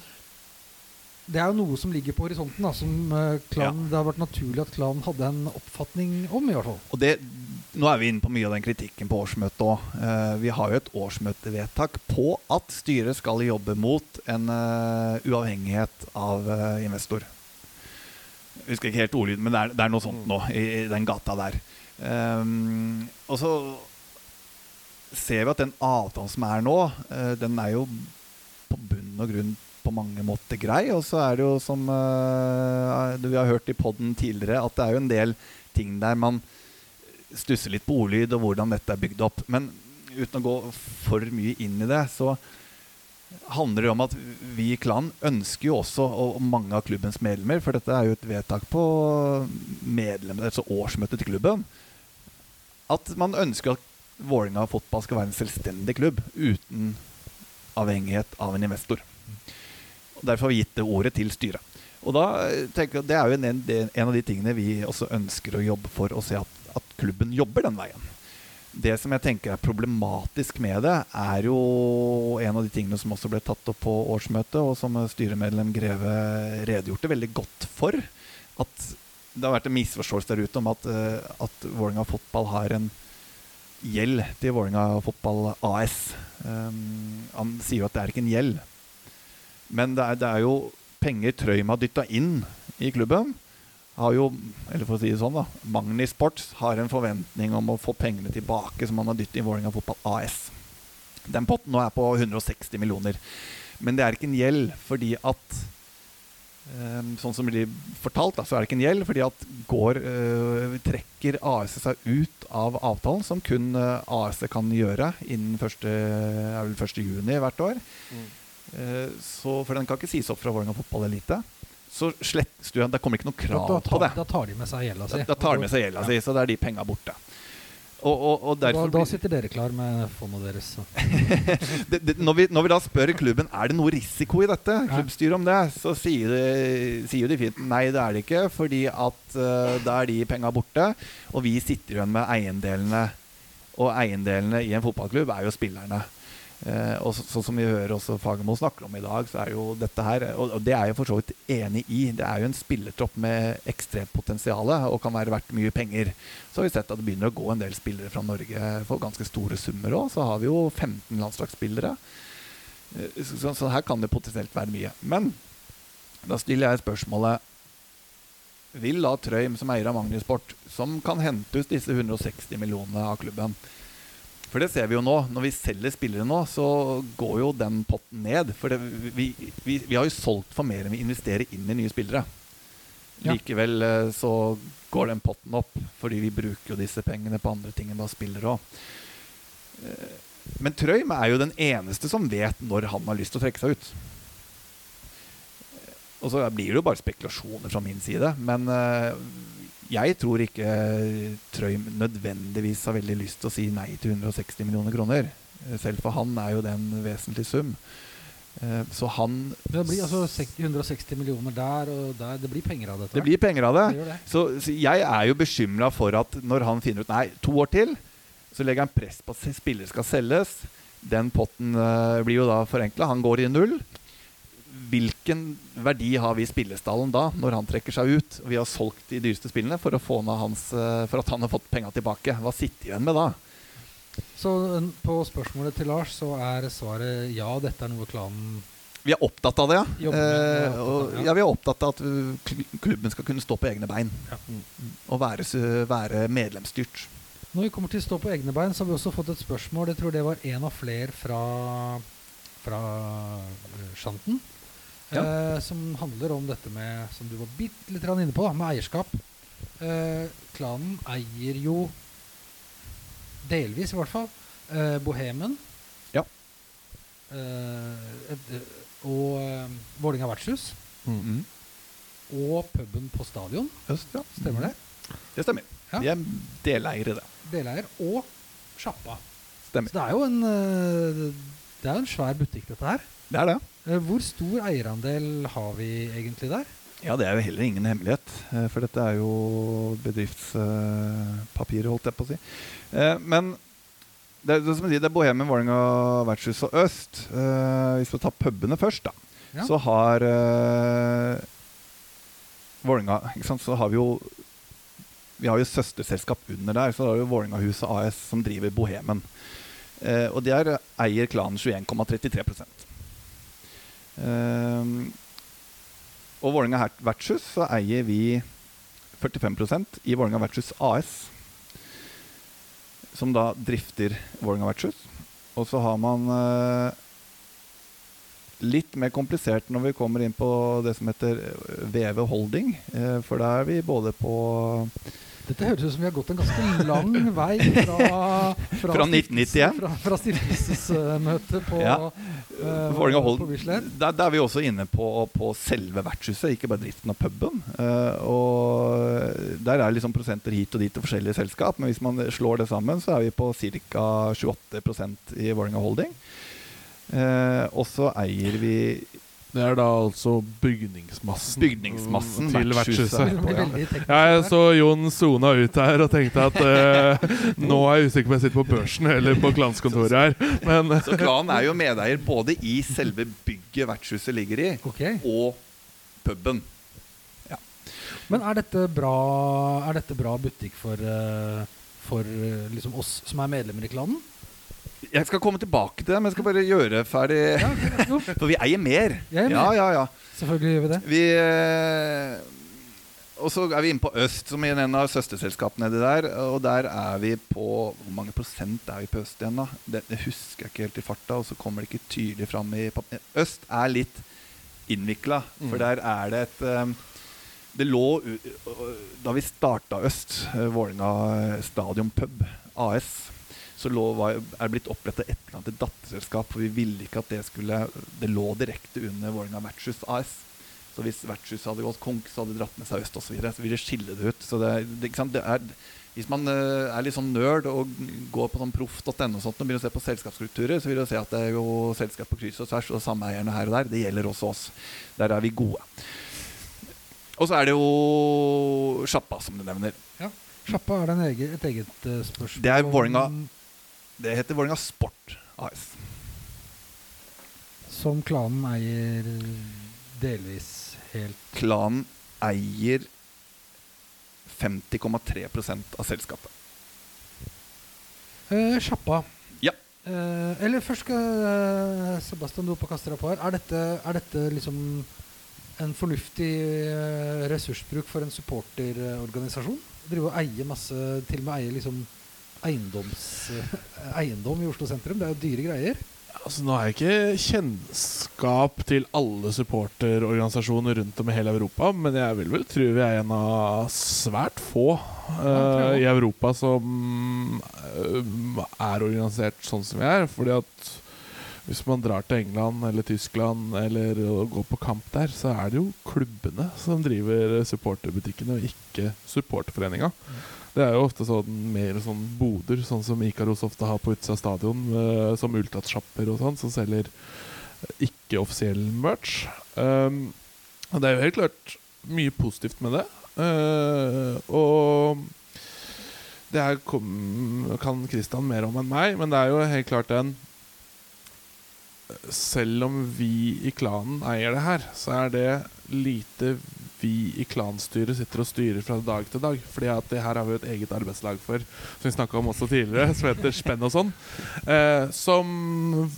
[SPEAKER 4] det er jo noe som ligger på horisonten, da, som klan, ja. det har vært naturlig at klanen hadde en oppfatning om, i hvert fall.
[SPEAKER 2] Og det, nå er vi inne på mye av den kritikken på årsmøtet òg. vi har jo et årsmøtevedtak på at styret skal jobbe mot en uh, uavhengighet av uh, investor. Jeg husker ikke helt ordlyden, men det er, det er noe sånt nå i, i den gata der. Um, og så ser vi at den avtalen som er nå, eh, den er jo på bunn og grunn på mange måter grei. Og så er det jo som uh, vi har hørt i poden tidligere, at det er jo en del ting der man stusser litt på ordlyd og hvordan dette er bygd opp. Men uten å gå for mye inn i det, så handler det om at vi i klanen ønsker jo også, og mange av klubbens medlemmer, for dette er jo et vedtak på medlemmer, altså årsmøtet til klubben, at man ønsker at Vålerenga fotball skal være en selvstendig klubb uten avhengighet av en investor. Og Derfor har vi gitt det ordet til styret. Og da eh, tenker jeg Det er jo en, en av de tingene vi også ønsker å jobbe for, å se at, at klubben jobber den veien. Det som jeg tenker er problematisk med det, er jo en av de tingene som også ble tatt opp på årsmøtet, og som styremedlem Greve redegjorte veldig godt for. At det har vært en misforståelse der ute om at, eh, at Vålerenga fotball har en gjeld til Vålerenga fotball AS. Um, han sier jo at det er ikke en gjeld. Men det er, det er jo penger Trøim har dytta inn i klubben. Har jo, eller for å si det sånn da, Magni Sports har en forventning om å få pengene tilbake som han har dyttet i Vålerenga Fotball AS. Den potten nå er på 160 millioner. Men det er ikke en gjeld fordi at Um, sånn som blir fortalt, da, så er det ikke en gjeld, fordi at går uh, trekker AS seg ut av avtalen, som kun uh, AS kan gjøre innen 1. Er vel 1. juni hvert år. Mm. Uh, så, for den kan ikke sies opp fra Vålerenga fotballelite. Så slettes du Det kommer ikke noe krav
[SPEAKER 4] da, da,
[SPEAKER 2] på det.
[SPEAKER 4] Da tar de med seg gjelda si.
[SPEAKER 2] Da, da tar de med seg gjelda si, så da er de penga borte. Og, og, og
[SPEAKER 4] da, da, sitter dere klar med fondet deres.
[SPEAKER 2] det, det, når, vi, når, vi, da spør klubben er det noe risiko i dette, klubbstyret om det, så sier, de, sier de fint nei, det er det ikke. Fordi at uh, da er de penga borte, og vi sitter igjen med eiendelene. Og eiendelene i en fotballklubb er jo spillerne. Eh, og så, som vi hører også Fagermo snakker om i dag, så er jo dette her Og, og det er jeg for så vidt enig i. Det er jo en spillertropp med ekstremt potensial og kan være verdt mye penger. Så har vi sett at det begynner å gå en del spillere fra Norge for ganske store summer òg. Så har vi jo 15 landslagsspillere. Eh, så, så, her kan det potensielt være mye. Men da stiller jeg spørsmålet Vil da Trøim, som eier av Magnus-Sport, som kan hente ut disse 160 millionene av klubben for det ser vi jo nå. Når vi selger spillere nå, så går jo den potten ned. For det, vi, vi, vi, har jo solgt for mer enn vi investerer inn i nye spillere. Ja. Likevel eh, så går den potten opp, fordi vi bruker jo disse pengene på andre ting enn bare spillere òg. Eh, men Trøym er jo den eneste som vet når han har lyst til å trekke seg ut. Og så blir det jo bare spekulasjoner fra min side. Men jeg tror ikke Trøim nødvendigvis har veldig lyst til å si nei til 160 millioner kroner. Selv for han er jo det en vesentlig sum. Eh, så han
[SPEAKER 4] Det blir altså 160 millioner der og der. Det blir penger av dette?
[SPEAKER 2] Det blir penger av det. det, det. Så, så, jeg er jo bekymra for at når han finner ut Nei, to år til, så legger han press på at spillere skal selges. Den potten uh, blir jo da forenkla. Han går i null hvilken verdi har vi i spillestallen da, når han trekker seg ut? Vi har solgt de dyreste spillene for, hans, eh, for at han har fått penga tilbake. Hva sitter igjen med da?
[SPEAKER 4] Så på spørsmålet til Lars så er svaret ja, dette er noe klanen
[SPEAKER 2] Vi er opptatt av det, ja. Eh, og, ja. Vi er opptatt av at klubben skal kunne stå på egne bein. Ja. Og være, være, medlemsstyrt.
[SPEAKER 4] Når vi kommer til å stå på egne bein, så har vi også fått et spørsmål. Jeg tror det var en av flere fra, fra Shanten ja. eh, som handler om dette med Som du var bitte litt inne på, da, med eierskap. Eh, klanen eier jo delvis, i hvert fall, eh, Bohemen.
[SPEAKER 2] Ja.
[SPEAKER 4] Eh, et, og eh, Vålinga vertshus.
[SPEAKER 2] Mm -hmm.
[SPEAKER 4] Og puben på stadion.
[SPEAKER 2] Øst, ja.
[SPEAKER 4] Stemmer det?
[SPEAKER 2] Det stemmer. Ja. De er deleiere, det.
[SPEAKER 4] Deleier og sjappa.
[SPEAKER 2] Stemmer.
[SPEAKER 4] Så det er jo en eh, Det er en svær butikk, dette her.
[SPEAKER 2] Det er det.
[SPEAKER 4] Eh, hvor stor eierandel har vi egentlig der?
[SPEAKER 2] Ja, Det er jo heller ingen hemmelighet. Eh, for dette er jo bedriftspapir, holdt jeg på å si. Eh, men det er, som sier, det er Bohemen, Vålerenga, Vertshus og Øst. Hvis vi tar pubene først, da, ja. så har Vålinga, Så har vi jo vi har jo søsterselskap under der. Så har vi Vålerengahuset AS som driver Bohemen. Eh, og der eier klanen 21,33 Uh, og Vålerenga vertshus så eier vi 45% i Vålerenga vertshus AS. Som da drifter Vålerenga vertshus. Og så har man uh, litt mer komplisert når vi kommer inn på det som heter VV Holding. Uh, for da er vi både på
[SPEAKER 4] Dette høres ut som vi har gått en ganske lang vei fra
[SPEAKER 2] Fra 1991?
[SPEAKER 4] Fra, fra stiftelsesmøtet på,
[SPEAKER 2] Ja.
[SPEAKER 4] eh,
[SPEAKER 2] Vålerenga Hold,
[SPEAKER 4] på
[SPEAKER 2] der, der er vi også inne på, på selve vertshuset, ikke bare driften av puben. Uh, og der er liksom prosenter hit og dit til forskjellige selskap, men hvis man slår det sammen, så er vi på ca. 28% i Vålerenga Holding. Uh, og så eier vi
[SPEAKER 1] Det er da altså bygningsmassen.
[SPEAKER 2] Bygningsmassen,
[SPEAKER 1] til
[SPEAKER 2] vertshuset.
[SPEAKER 1] Ja, jeg så Jon sona ut her og tenkte at uh, nå er jeg usikker på om jeg sitter på børsen eller på glanskontoret her. Men
[SPEAKER 2] Så Klan er jo medeier både i selve bygget vertshuset ligger i,
[SPEAKER 4] okay.
[SPEAKER 2] og puben.
[SPEAKER 4] Men er dette bra, er dette bra butikk for, eh, for eh, liksom oss som er medlemmer i klanen?
[SPEAKER 2] Jeg skal komme tilbake til det, men jeg skal bare gjøre ferdig
[SPEAKER 4] Ja.
[SPEAKER 2] For vi eier mer.
[SPEAKER 4] Jeg er med.
[SPEAKER 2] Ja, ja, ja.
[SPEAKER 4] Selvfølgelig gjør vi det.
[SPEAKER 2] Vi eh, Og så er vi inne på Øst, som er en av søsterselskapene nedi der. Og der er vi på Hvor mange prosent er vi på Øst igjen, da? Det, det husker jeg ikke helt i farta, og så kommer det ikke tydelig fram i Øst er litt innvikla, for
[SPEAKER 1] Mm.
[SPEAKER 2] der er det et eh, Det lå Da vi starta Øst, vålinga Vålerenga Stadion Pub AS, så lå, var, er blitt opprettet et eller annet datterselskap. For vi ville ikke at det skulle Det lå direkte under Vålerenga Vertshus AS. Så hvis vertshuset hadde gått konk, så hadde det dratt med seg øst osv. Så, videre. så ville det skille det ut. Så det, det? Det er, hvis man uh, er litt sånn nerd og går på sånn proff.no og sånt, og begynner å se på selskapsstrukturer, så vil du se at det er jo selskap på kryss og tvers og sameierne her og der. Det gjelder også oss. Der er vi gode. Og så er det jo sjappa, som du nevner. Ja.
[SPEAKER 4] Sjappa er det en egen, et eget eh, spørsmål.
[SPEAKER 2] Det er Vålerenga. Det heter Vålerenga Sport AS.
[SPEAKER 4] Som klanen eier delvis helt
[SPEAKER 2] Klanen eier 50,3% av selskapet.
[SPEAKER 4] Eh, Sjappa.
[SPEAKER 2] Ja.
[SPEAKER 4] Eh, eller først skal eh, Sebastian du opp og kaste deg på her. Er dette, er dette liksom en fornuftig eh, ressursbruk for en supporterorganisasjon? Drive og eie masse Til og med eie liksom eiendoms, eh, eiendom i Oslo sentrum. Det er jo dyre greier.
[SPEAKER 1] altså, nå har jeg ikke kjennskap til alle supporterorganisasjoner rundt om i hele Europa, men jeg vil vel tro vi er en av svært få uh, i Europa som uh, er organisert sånn som vi er. Fordi at hvis man drar til England eller Tyskland eller går på kamp der, så er det jo klubbene som driver supporterbutikkene, og ikke supporterforeninga. Det er jo ofte sånn mer sånn boder, sånn som Ikaros ofte har på utsida av stadion, uh, som Ultratsjapper og sånn, som selger eh, ikke-offisiell merch. Um, det er jo helt klart mye positivt med det. Uh, og det her kan Kristian mer om enn meg, men det er jo helt klart en Selv om vi i klanen eier det her, så er det lite vi i klanstyret sitter og styrer fra dag til dag. Fordi at det her har vi jo et eget arbeidslag for, som vi snakka om også tidligere, som heter Spenn og sånn. Eh, som,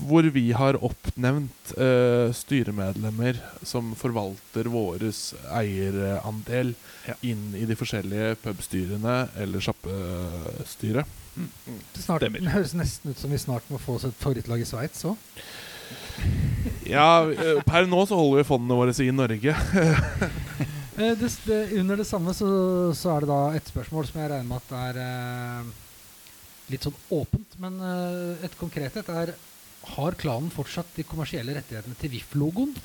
[SPEAKER 1] hvor vi har oppnevnt eh, styremedlemmer som forvalter våres eierandel
[SPEAKER 2] Ja.
[SPEAKER 1] inn i de forskjellige pubstyrene eller sjappestyret.
[SPEAKER 4] Det, snart, det høres nesten ut som vi snart må få oss et favorittlag i Sveits òg.
[SPEAKER 1] Ja, eh, per nå så holder vi fondene våre i Norge.
[SPEAKER 4] Eh, det, det, under det samme så, så er det da et spørsmål som jeg regner med at er eh, litt sånn åpent. Men eh, et konkret et er Har klanen fortsatt de kommersielle rettighetene til VIF-logoen?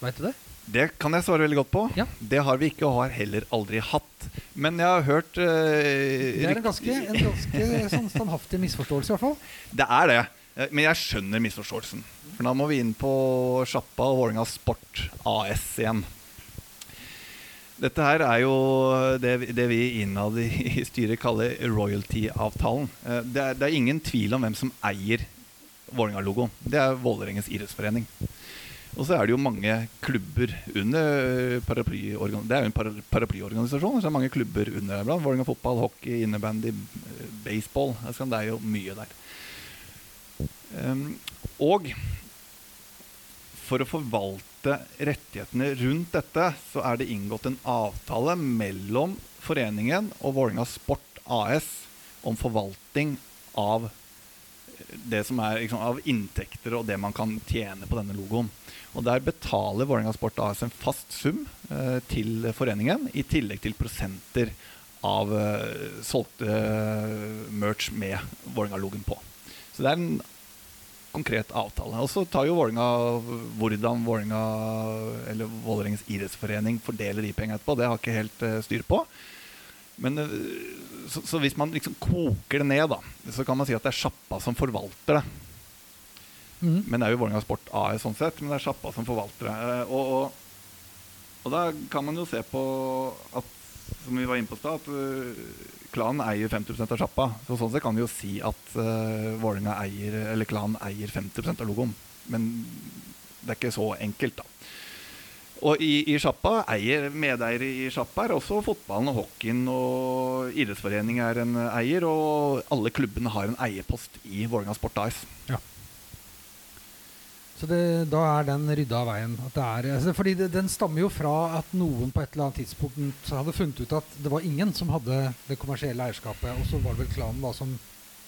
[SPEAKER 4] Veit du det?
[SPEAKER 2] Det kan jeg svare veldig godt på.
[SPEAKER 4] Ja.
[SPEAKER 2] Det har vi ikke og har heller aldri hatt. Men jeg har hørt eh,
[SPEAKER 4] Det er en ganske, en ganske sånn standhaftig misforståelse, i hvert fall.
[SPEAKER 2] Det er det. Eh, Men jeg skjønner misforståelsen. For da må vi inn på sjappa og Vålerenga Sport AS igjen. Dette her er jo det, det vi innad i styret kaller royalty-avtalen. Eh, Det, det er ingen tvil om hvem som eier Vålerenga-logoen. Det er Vålerengens idrettsforening. Og så er det jo mange klubber under paraplyorganisasjonen. Det er jo en paraplyorganisasjon, så det er mange klubber under der. Vålerenga fotball, hockey, innebandy, eh, baseball. Altså, Det er jo mye der. Um, og for å forvalte rettighetene rundt dette, så er det inngått en avtale mellom foreningen og Vålerenga Sport AS om forvaltning av det som er liksom, av inntekter og det man kan tjene på denne logoen. Og Der betaler Vålerenga Sport AS en fast sum eh, til foreningen, i tillegg til prosenter av eh, solgte eh, merch med Vålerenga-logoen på. Så det er en konkret avtale. Og så tar jo Vålinga, hvordan Vålinga, eller Vålerengens idrettsforening fordeler de pengene etterpå. Det har jeg ikke helt eh, styr på. Men eh, så, så hvis man liksom koker det ned, da, så kan man si at det er sjappa som forvalter det.
[SPEAKER 4] Mm.
[SPEAKER 2] Men det er jo Vålerenga Sport AS sånn sett, men det er sjappa som forvalter det. Eh, Og, og, og da kan man jo se på at, som vi var inne på i stad, at eh, klanen eier 50% av sjappa. Så sånn sett kan vi jo si at uh, Vålerenga eier, eller klanen eier 50% av logoen. Men det er ikke så enkelt, da. Og i, i sjappa, eier, medeiere i sjappa er også fotballen og hockeyen og idrettsforening er en eier, og alle klubbene har en eierpost i Vålerenga Sport AS.
[SPEAKER 4] Så det, da er den rydda av veien. At er, altså, fordi det, den stammer jo fra at noen på et eller annet tidspunkt hadde funnet ut at det var ingen som hadde det kommersielle eierskapet. Og så var det vel klanen da som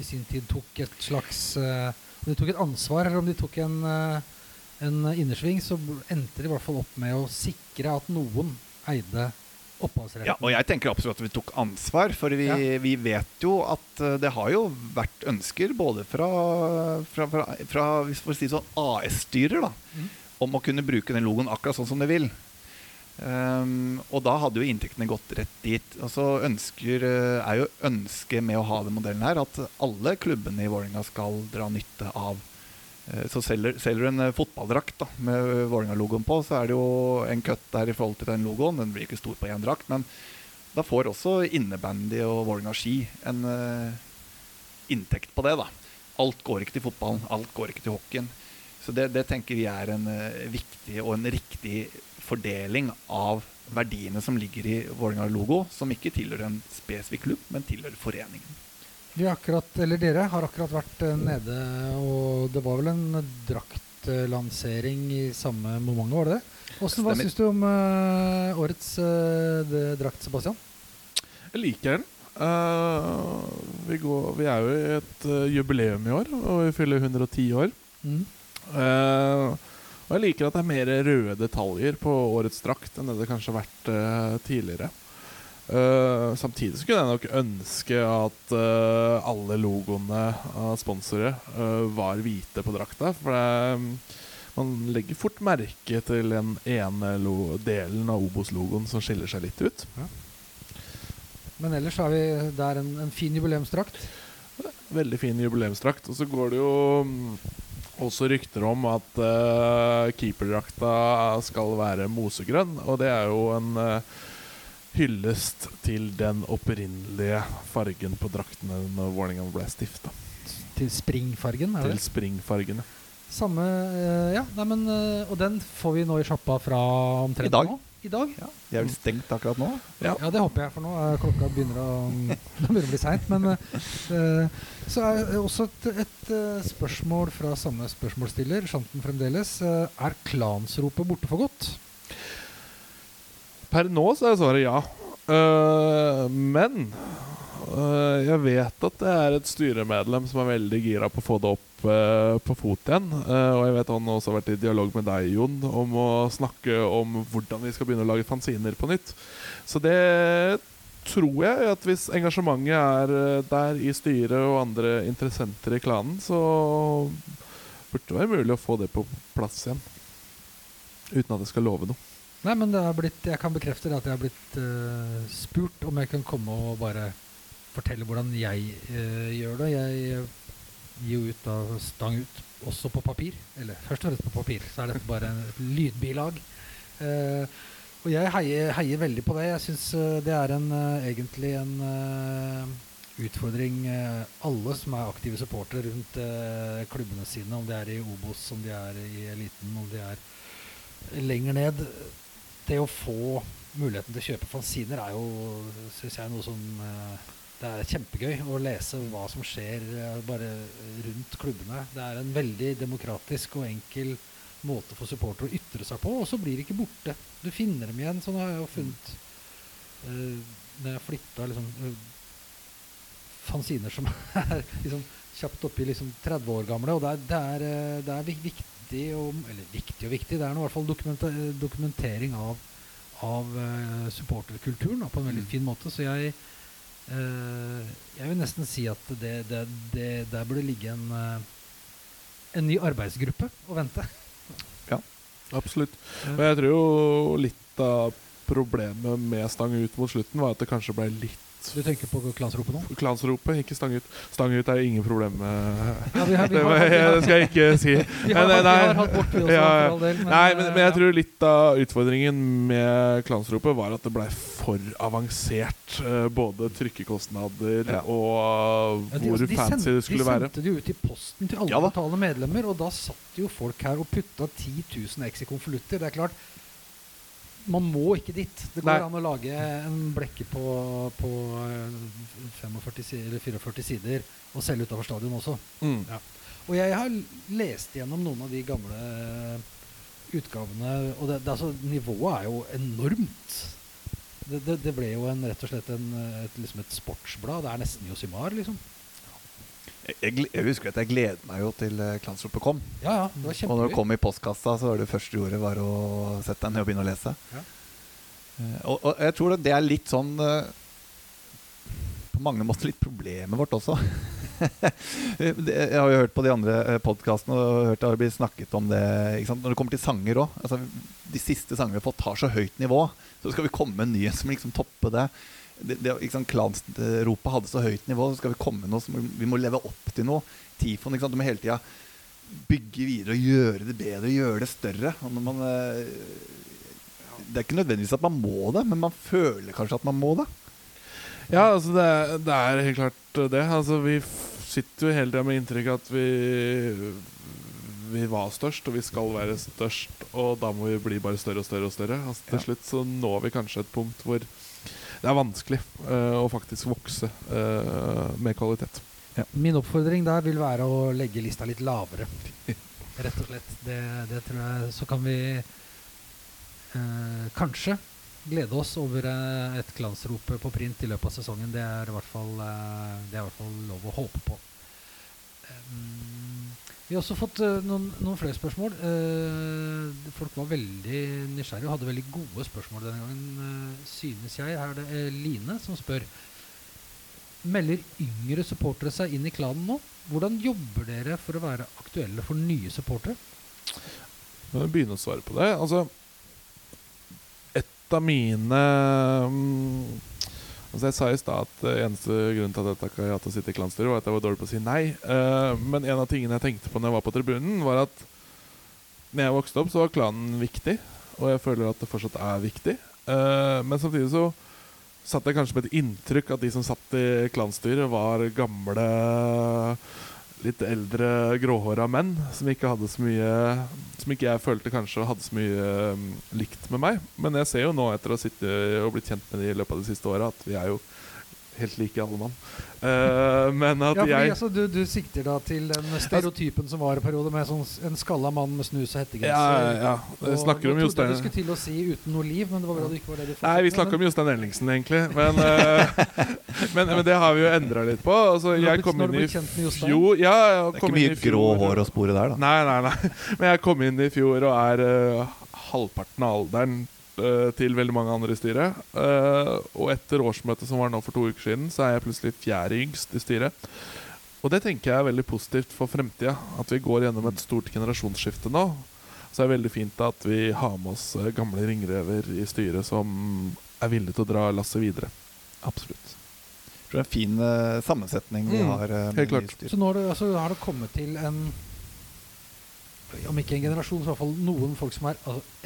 [SPEAKER 4] i sin tid tok et slags uh, Om de tok et ansvar, eller om de tok en, uh, en innersving, så endte de i hvert fall opp med å sikre at noen eide opphavsretten.
[SPEAKER 2] Ja, og jeg tenker absolutt at vi tok ansvar, for vi,
[SPEAKER 4] Ja.
[SPEAKER 2] vi vet jo at eh, det har jo vært ønsker både fra, fra, fra, fra si sånn AS-styrer da,
[SPEAKER 4] Mhm.
[SPEAKER 2] om å kunne bruke den logoen akkurat sånn som de vil. Um, og da hadde jo inntektene gått rett dit. Og så ønsker, eh, er jo ønsket med å ha den modellen her at alle klubbene i Vålerenga skal dra nytte av så selger, selger du en eh, fotballdrakt da, med Vålerenga-logoen på, så er det jo en cut der i forhold til den logoen. Den blir ikke stor på én drakt, men da får også innebandy og Vålerenga ski en uh, inntekt på det. da. Alt går ikke til fotballen, alt går ikke til hockeyen. Så det, det tenker vi er en uh, viktig og en riktig fordeling av verdiene som ligger i Vålerenga-logo, som ikke tilhører en spesifikk klubb, men tilhører foreningen.
[SPEAKER 4] Vi akkurat, eller dere har akkurat vært eh, nede, og det var vel en draktlansering i samme moment, var det det? Hvordan, hva syns du om uh, årets uh, det- drakt, Sebastian?
[SPEAKER 1] Jeg liker den. Uh, vi, går, vi er jo i et jubileum i år, og vi fyller 110 år.
[SPEAKER 4] Mm.
[SPEAKER 1] Eh, og jeg liker at det er mer røde detaljer på årets drakt enn det det kanskje har vært tidligere. Eh, samtidig så kunne jeg nok ønske at uh, alle logoene av sponsorer uh, var hvite på drakta. For det, man legger fort merke til den ene delen av Obos-logoen som skiller seg litt ut.
[SPEAKER 4] Men ellers har vi, det er en, en fin jubileumsdrakt.
[SPEAKER 1] Veldig fin jubileumsdrakt. Og så går det jo um, også rykter om at uh, keeperdrakta skal være mosegrønn. Og det er jo en eh, hyllest til den opprinnelige fargen på draktene når Vålerenga ble stifta.
[SPEAKER 4] Til springfargen, er det
[SPEAKER 1] Til springfargene.
[SPEAKER 4] Samme eh, Ja, nei, men eh, Og den får vi nå i sjappa fra omtrent
[SPEAKER 2] I dag.
[SPEAKER 4] nå? I dag?
[SPEAKER 2] Ja, De er vel stengt akkurat nå?
[SPEAKER 1] Ja.
[SPEAKER 4] Ja, det håper jeg, for nå er klokka begynner å, begynner å bli seint. Men uh, så er det også et, et spørsmål fra samme spørsmålsstiller, Shanten fremdeles. Er klansropet borte for godt?
[SPEAKER 1] Per nå så er svaret ja. Uh, men uh, jeg vet at det er et styremedlem som er veldig gira på å få det opp uh, på fot igjen. Og jeg vet han også har vært i dialog med deg, Jon, om å snakke om hvordan vi skal begynne å lage fanziner på nytt. Så det tror jeg at hvis engasjementet er der i styret og andre interessenter i klanen, så burde det være mulig å få det på plass igjen. Uten at jeg skal love noe.
[SPEAKER 4] Nei, men det er blitt, jeg kan bekrefte at jeg har blitt uh, spurt om jeg kan komme og bare fortelle hvordan jeg uh, gjør det. Jeg gir jo ut av stang ut, også på papir. Eller først og fremst på papir, så er dette bare et lydbilag. Uh, og jeg heier, heier veldig på det. Jeg syns det er en, eh, egentlig en eh, utfordring eh, alle som er aktive supportere rundt eh, klubbene sine, om det er i Obos, om de er i eliten, om de er lenger ned. Det å få muligheten til å kjøpe fanziner er jo, syns jeg, noe som eh, Det er kjempegøy å lese hva som skjer eh, bare rundt klubbene. Det er en veldig demokratisk og enkel måte for supportere å ytre seg på, og så blir de ikke borte. Du finner dem igjen. Sånn har jeg jo funnet uh, Når jeg flytta liksom uh, fanziner som er liksom kjapt oppi liksom 30 år gamle. Og det er, det er, det er vik- viktig og, Eller viktig og viktig, det er nå i hvert fall dokumentering av, av uh, supporterkulturen da, på en veldig
[SPEAKER 2] Mm.
[SPEAKER 4] fin måte. Så jeg uh, jeg vil nesten si at det, det, det, der burde ligge en, uh, en ny arbeidsgruppe og vente.
[SPEAKER 1] Absolutt. Og jeg tror jo litt av problemet med stang ut mot slutten var at det kanskje ble litt
[SPEAKER 4] Du tenker på klansropet nå?
[SPEAKER 1] Klansropet, ikke stang ut. Stang ut er ingen problem med
[SPEAKER 4] Ja, vi har, vi
[SPEAKER 1] Det
[SPEAKER 4] har,
[SPEAKER 1] det skal jeg ikke si.
[SPEAKER 4] vi har,
[SPEAKER 1] Men,
[SPEAKER 4] vi
[SPEAKER 1] nei,
[SPEAKER 4] har hatt vårt, vi også,
[SPEAKER 1] ja,
[SPEAKER 4] for all del.
[SPEAKER 1] Nei, men, men jeg
[SPEAKER 4] eh,
[SPEAKER 1] tror litt av utfordringen med klansropet var at det blei for avansert. eh, Både trykkekostnader
[SPEAKER 2] Ja.
[SPEAKER 1] og
[SPEAKER 4] ja, de-
[SPEAKER 1] hvor
[SPEAKER 4] altså, de
[SPEAKER 1] fancy
[SPEAKER 4] sendte-
[SPEAKER 1] det skulle være.
[SPEAKER 4] De
[SPEAKER 1] være.
[SPEAKER 4] sendte det jo ut i posten til alle
[SPEAKER 2] Ja da.
[SPEAKER 4] betalende medlemmer, og da satt jo folk her og putta 10 000 X i konvolutter. Det er klart, man må ikke dit. Det går
[SPEAKER 1] Nei.
[SPEAKER 4] an å lage en blekke på, på eh, 45 sider, eller 44 sider og selge utafor stadion også.
[SPEAKER 1] Mm.
[SPEAKER 4] Og jeg har lest gjennom noen av de gamle utgavene, og det, det, altså, nivået er jo enormt. Det, det, det ble jo en, rett og slett en, et, liksom et sportsblad. Det er nesten Josimar, liksom.
[SPEAKER 2] Jeg, jeg, husker at jeg gledet meg jo til eh, Klansropet kom.
[SPEAKER 4] Ja, ja, det var
[SPEAKER 2] Og når
[SPEAKER 4] kjempegøy.
[SPEAKER 2] det kom i postkassa, så var det første du gjorde var å sette deg ned og begynne å lese.
[SPEAKER 4] Ja.
[SPEAKER 2] Eh, Og, og jeg tror det, det er litt sånn eh, På mange måter litt problemet vårt også. jeg har jo hørt på de andre podkastene og hørt det har blitt snakket om det. Når det kommer til sanger òg. Altså, de siste sangene vi har fått, har så høyt nivå. Så skal vi komme med en ny en som liksom topper det. Det, det ikke sant? Klansropet hadde så høyt nivå, så skal vi komme noe må, vi må leve opp til noe. Tifon, ikke sant? Du må hele tida bygge videre og gjøre det bedre, gjøre det større. Man, eh, det er ikke nødvendigvis at man må det, men man føler kanskje at man må det.
[SPEAKER 1] Ja, altså det, det er helt klart det. Altså Vi sitter jo hele tida med inntrykk at vi Vi var størst, og vi skal være størst, og da må vi bli bare større og større og større. Altså Til
[SPEAKER 2] Ja.
[SPEAKER 1] slutt så når vi kanskje et punkt hvor det er vanskelig eh, å faktisk vokse eh, med kvalitet.
[SPEAKER 4] Min oppfordring der vil være å legge lista litt lavere. Rett og slett. Det, det tror jeg Så kan vi eh, kanskje glede oss over eh, et glansrop på print i løpet av sesongen. Det er i hvert fall, eh, det er i hvert fall lov å håpe på. Um, vi har også fått uh, noen, noen flere spørsmål. Uh, folk var veldig nysgjerrige og hadde veldig gode spørsmål denne gangen, uh, synes jeg. Her er det Line som spør. Melder yngre supportere seg inn i klanen nå? Hvordan jobber dere for å være aktuelle for nye supportere?
[SPEAKER 1] Jeg jeg begynne å svare på det. Altså Et av mine mm, Altså Jeg sa i stad at eh, eneste grunnen til at jeg takka ja til å sitte i klanstyret, var at jeg var dårlig på å si nei. Eh, men en av tingene jeg tenkte på når jeg var på tribunen, var at når jeg vokste opp, så var klanen viktig. Og jeg føler at det fortsatt er viktig. Eh, men samtidig så satt jeg kanskje med et inntrykk at de som satt i klanstyret, var gamle litt eldre gråhåra menn som ikke hadde så mye Som ikke jeg følte kanskje hadde så mye um, likt med meg. Men jeg ser jo nå, etter å ha sittet og blitt kjent med de i løpet av de siste åra, at vi er jo helt like alle mann. Uh, men at
[SPEAKER 4] Ja, fordi,
[SPEAKER 1] jeg
[SPEAKER 4] altså, du, du sikter da til den stereotypen som var i periode, med sånn, en skalla mann med snus og
[SPEAKER 1] ja,
[SPEAKER 4] hettegenser.
[SPEAKER 1] ja, jeg snakker om
[SPEAKER 4] Jeg trodde
[SPEAKER 1] Jostein
[SPEAKER 4] du skulle til å si 'uten noe liv', men det var bra det ikke var det du
[SPEAKER 1] Nei, vi snakker om Jostein Ellingsen, egentlig. Men, uh, men, men det har vi jo endra litt på. Altså,
[SPEAKER 4] du
[SPEAKER 1] jeg kom inn i fjor Ja,
[SPEAKER 2] Det er ikke mye grå hår å spore der, da.
[SPEAKER 1] Nei, nei, nei. Men jeg kom inn i fjor og er uh, halvparten av alderen eh, til veldig mange andre i styret. Eh, og etter årsmøtet som var nå for to uker siden, så er jeg plutselig fjerde yngst i styret. Og det tenker jeg er veldig positivt for fremtida. At vi går gjennom et stort generasjonsskifte nå. Så er det veldig fint at vi har med oss eh, gamle ringrever i styret som er villige til å dra lasset videre.
[SPEAKER 2] Absolutt. Jeg tror det er en fin eh, sammensetning vi
[SPEAKER 1] Mm,
[SPEAKER 2] har. eh,
[SPEAKER 1] helt klart.
[SPEAKER 4] Så nå har det, altså, har det kommet til en Om ikke en generasjon, så i hvert fall noen folk som er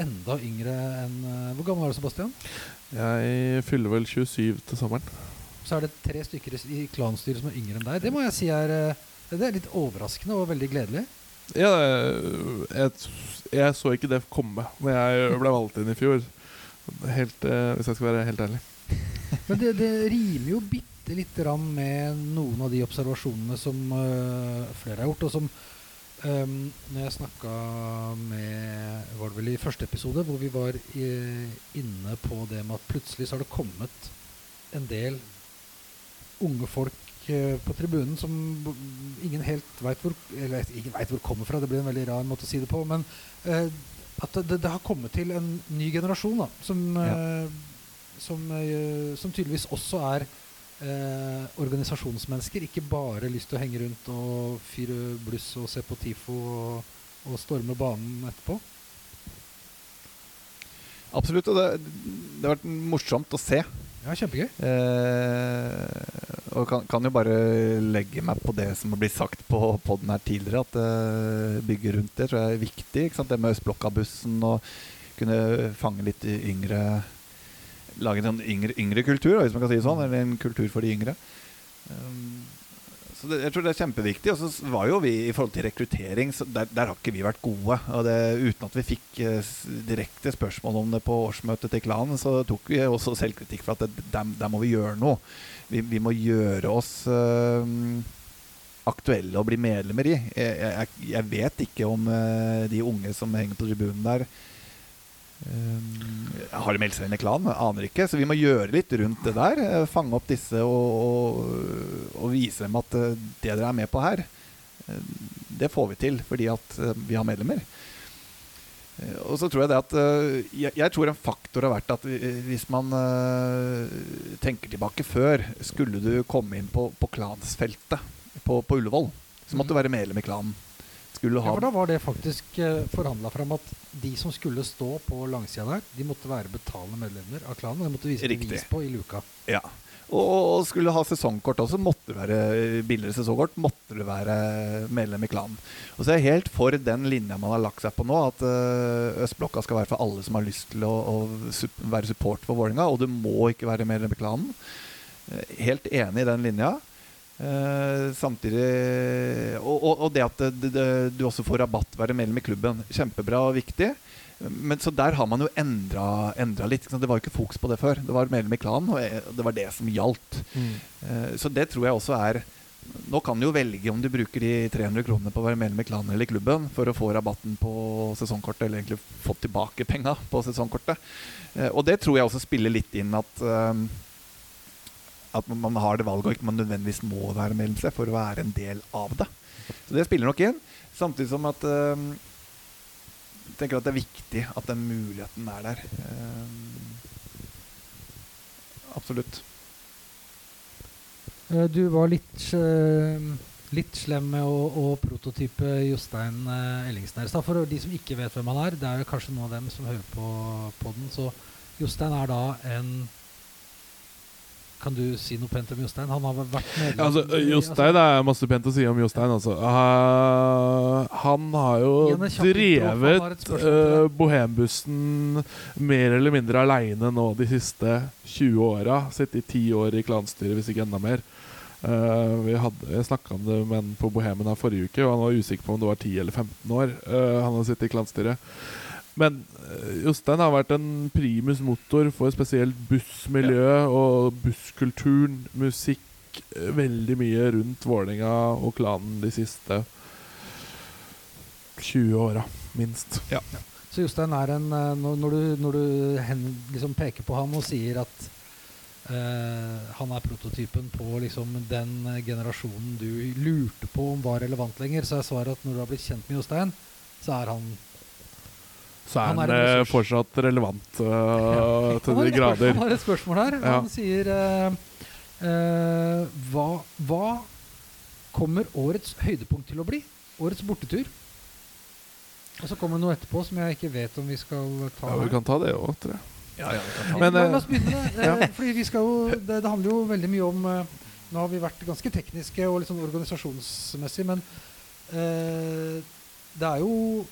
[SPEAKER 4] enda yngre enn eh, Hvor gammel er du, Sebastian?
[SPEAKER 1] Jeg fyller vel 27 til sommeren.
[SPEAKER 4] Så er det tre stykker i- klanstyret som er yngre enn deg. Det må jeg si er eh, Det er litt overraskende og veldig gledelig.
[SPEAKER 1] Ja, jeg, jeg så ikke det komme Når jeg ble valgt inn i fjor. Helt, eh, hvis jeg skal være helt ærlig.
[SPEAKER 4] Men det, det rimer jo bitte lite grann med noen av de observasjonene som flere har gjort, og som øhm, Når jeg snakka med Var det vel i første episode, hvor vi var i, inne på det med at plutselig så har det kommet en del unge folk uh, på tribunen som ingen helt veit hvor Eller ingen vet hvor kommer fra, det blir en veldig rar måte å si det på. Men uh, at det, det har kommet til en ny generasjon da, som,
[SPEAKER 2] Ja.
[SPEAKER 4] øh, som, som tydeligvis også er eh, organisasjonsmennesker. Ikke bare lyst til å henge rundt og fyre bluss og se på TIFO og, og storme banen etterpå.
[SPEAKER 2] Absolutt. Og det, det har vært morsomt å se.
[SPEAKER 4] Ja, kjempegøy.
[SPEAKER 2] Eh, og kan, kan jo bare legge meg på det som har blitt sagt på podden her tidligere, at eh, bygget rundt det tror jeg er viktig. Det med Østblokka-bussen og kunne fange litt yngre Lage en yngre, yngre kultur, hvis man kan si det sånn. Eller en kultur for de yngre. Um, så det, jeg tror det er kjempeviktig. Og så var jo vi i forhold til rekruttering, der, der har ikke vi vært gode. Og det, uten at vi fikk eh, direkte spørsmål om det på årsmøtet til klanen, så tok vi også selvkritikk for at det, der, der må vi gjøre noe. Vi, vi må gjøre oss eh, aktuelle å bli medlemmer i. Jeg, jeg, jeg vet ikke om eh, de unge som henger på tribunen der, har de meldt seg inn i klanen? Aner ikke. Så vi må gjøre litt rundt det der. eh, Fange opp disse og, og, og vise dem at eh, det dere er med på her, eh, det får vi til fordi at vi har medlemmer. Og så tror jeg det at jeg, jeg tror en faktor har vært at hvis man tenker tilbake før, skulle du komme inn på, på klansfeltet på, på Ullevål, så måtte du være medlem i klanen. Skulle ha
[SPEAKER 4] Ja, for da var det faktisk uh, forhandla fram at de som skulle stå på langsida der, de måtte være betalende medlemmer av klanen. De måtte vise bevis på i luka.
[SPEAKER 2] Ja. Og, skulle ha sesongkort også, måtte være billigere sesongkort, måtte du være medlem i klanen. Og så er jeg helt for den linja man har lagt seg på nå, at eh, Østblokka skal være for alle som har lyst til å, å være support for Vålerenga, og du må ikke være medlem i klanen. Eh, helt enig i den linja. Eh, samtidig og, og, og det at det, det, du også får rabatt være medlem i klubben. Kjempebra og viktig. Men så der har man jo endra, endra litt. Det var jo ikke fokus på det før. Det var medlem i klanen, og det var det som gjaldt. Eh, Så det tror jeg også er Nå kan du jo velge om du bruker de 300 kronene på å være medlem i klanen eller i klubben for å få rabatten på sesongkortet, eller egentlig få tilbake penga på sesongkortet. Uh, Og det tror jeg også spiller litt inn at at man- har det valget og ikke man nødvendigvis må være medlem seg for å være en del av det. Så det spiller nok inn. Samtidig som at eh, jeg tenker at det er viktig at den muligheten er der. Uh, absolutt.
[SPEAKER 4] Eh, Du var litt, eh, litt slem med å, å prototype Jostein eh, Ellingsen her. For de som ikke vet hvem han er, det er jo kanskje noen av dem som hører på podden. Så Jostein er da en Kan du si noe pent om Jostein? Han har vært medlem
[SPEAKER 1] Ja, altså, Jostein det er masse pent å si om Jostein. Altså. Uh, han har jo drevet uh, Bohembussen mer eller mindre aleine nå de siste 20 åra. Sittet i ti år i klanstyret, hvis ikke enda mer. Uh, vi hadde, snakka om det med en på Bohemen her forrige uke, og han var usikker på om det var 10 eller 15 år Uh, han har sittet i klanstyret. Men eh, Jostein har vært en primus motor for spesielt bussmiljø og busskulturen, musikk, eh, veldig mye rundt Vålerenga og klanen de siste 20 åra, minst.
[SPEAKER 4] Så Jostein er en eh, Når, når du, når du hen, liksom peker på ham og sier at eh, han er prototypen på liksom den generasjonen du lurte på om var relevant lenger, så er svaret at når du har blitt kjent med Jostein, så er han
[SPEAKER 1] Så er
[SPEAKER 4] Han er
[SPEAKER 1] eh, fortsatt relevant eh, til de grader.
[SPEAKER 4] Han har et spørsmål her.
[SPEAKER 1] Ja.
[SPEAKER 4] Han sier uh, uh, hva, hva kommer årets høydepunkt til å bli? Årets bortetur? Og så kommer det noe etterpå som jeg ikke vet om vi skal ta.
[SPEAKER 1] Ja, vi kan ta det òg, tror jeg.
[SPEAKER 2] Ja, ja, vi kan ta
[SPEAKER 1] Men,
[SPEAKER 4] la, oss begynne det. Fordi vi skal jo, det, det handler jo veldig mye om Nå har vi vært ganske tekniske og litt sånn organisasjonsmessig, men eh, det er jo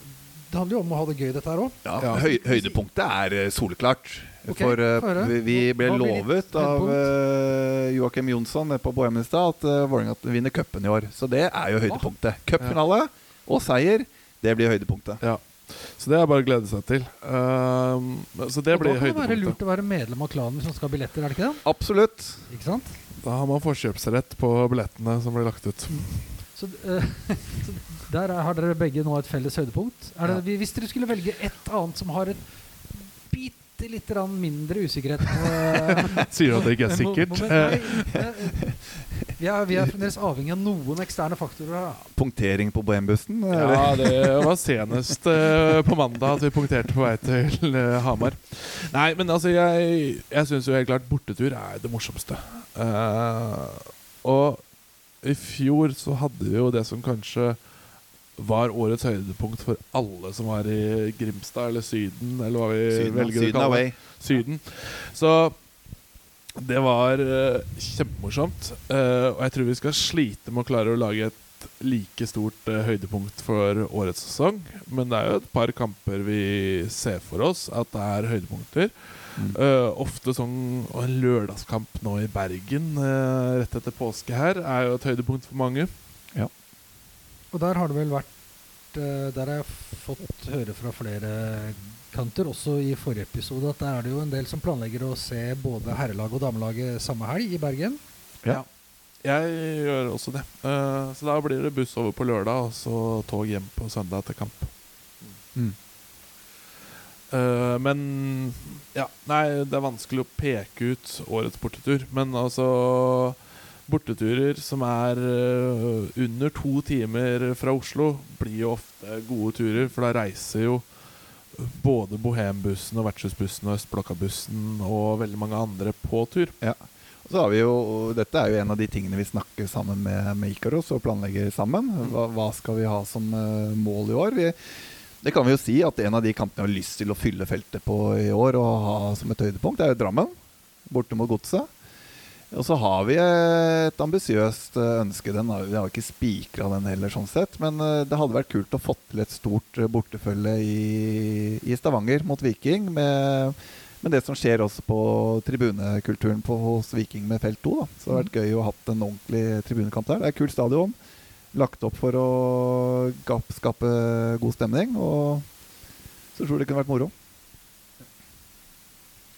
[SPEAKER 4] Det handler jo om å ha det gøy, dette her òg.
[SPEAKER 2] Ja,
[SPEAKER 1] Ja.
[SPEAKER 2] Høy, høydepunktet er eh, soleklart.
[SPEAKER 4] Okay,
[SPEAKER 2] For
[SPEAKER 4] uh,
[SPEAKER 2] vi, vi ble
[SPEAKER 4] Hva
[SPEAKER 2] lovet av uh, Joakim Jonsson på Bohemenstad at uh, Vålerenga vinner cupen i år. Så det er jo høydepunktet. Cupfinale og seier, det blir høydepunktet.
[SPEAKER 1] Ja. Så det er bare å glede seg til. Uh, så det
[SPEAKER 4] Og
[SPEAKER 1] blir
[SPEAKER 4] da kan det være lurt å være medlem av klanen hvis man skal ha billetter, er det ikke det?
[SPEAKER 2] Absolutt.
[SPEAKER 4] Ikke sant?
[SPEAKER 1] Da har man forkjøpsrett på billettene som blir lagt ut.
[SPEAKER 4] Så, uh, så der er- har dere begge nå et felles høydepunkt. Er det, Hvis dere skulle velge et annet som har et bitte lite grann mindre usikkerhet på, eh,
[SPEAKER 1] Sier du at det ikke er sikkert?
[SPEAKER 4] moment- nei, eh, Vi er, vi er fremdeles avhengig av noen eksterne faktorer. da.
[SPEAKER 2] Punktering på Bohembussen?
[SPEAKER 1] Ja, det var senest uh, på mandag at vi punkterte på vei til uh, Hamar. Nei, men altså, jeg, jeg syns jo helt klart bortetur er det morsomste. Eh, og i fjor så hadde vi jo det som kanskje var årets høydepunkt for alle som var i Grimstad eller Syden, eller hva vi
[SPEAKER 2] Syden,
[SPEAKER 1] velger å kalle det. Syden. Så det var uh, kjempemorsomt. Uh, og jeg tror vi skal slite med å klare å lage et like stort eh, høydepunkt for årets sesong. Men det er jo et par kamper vi ser for oss at det er høydepunkter.
[SPEAKER 2] Mm.
[SPEAKER 1] Uh, ofte sånn Og en lørdagskamp nå i Bergen uh, rett etter påske her er jo et høydepunkt for mange. Ja.
[SPEAKER 4] Og der har det vel vært uh, Der har jeg fått høre fra flere kanter, også i forrige episode, at der er det jo en del som planlegger å se både herrelaget og damelaget samme helg i Bergen.
[SPEAKER 2] Ja.
[SPEAKER 1] Jeg gjør også det. Uh, så da blir det buss over på lørdag, og så tog hjem på søndag til kamp.
[SPEAKER 2] Mm.
[SPEAKER 1] Uh, men ja, nei, det er vanskelig å peke ut årets bortetur. Men altså Borteturer som er uh, under to timer fra Oslo, blir jo ofte gode turer, for da reiser jo både Bohembussen og Vertshusbussen og Østblokka-bussen og veldig mange andre på tur.
[SPEAKER 2] Og så har vi jo, Dette er jo en av de tingene vi snakker sammen med, med Ikaros og planlegger sammen. Hva, hva skal vi ha som uh, mål i år? Vi, det kan vi jo si at en av de kampene vi har lyst til å fylle feltet på i år og ha som et høydepunkt, er jo Drammen. Borte mot Godset. Og så har vi et ambisiøst eh, ønske. Den har, vi har ikke spikra den heller, sånn sett. Men eh, det hadde vært kult å få til et stort bortefølge i, i Stavanger mot Viking. Med, med det som skjer også på tribunekulturen på, hos Viking med felt 2. Da. Så det har vært gøy å ha hatt en ordentlig tribunekamp der. Det er et kult stadion. Lagt opp for å skape god stemning. Og så tror jeg det kunne vært moro.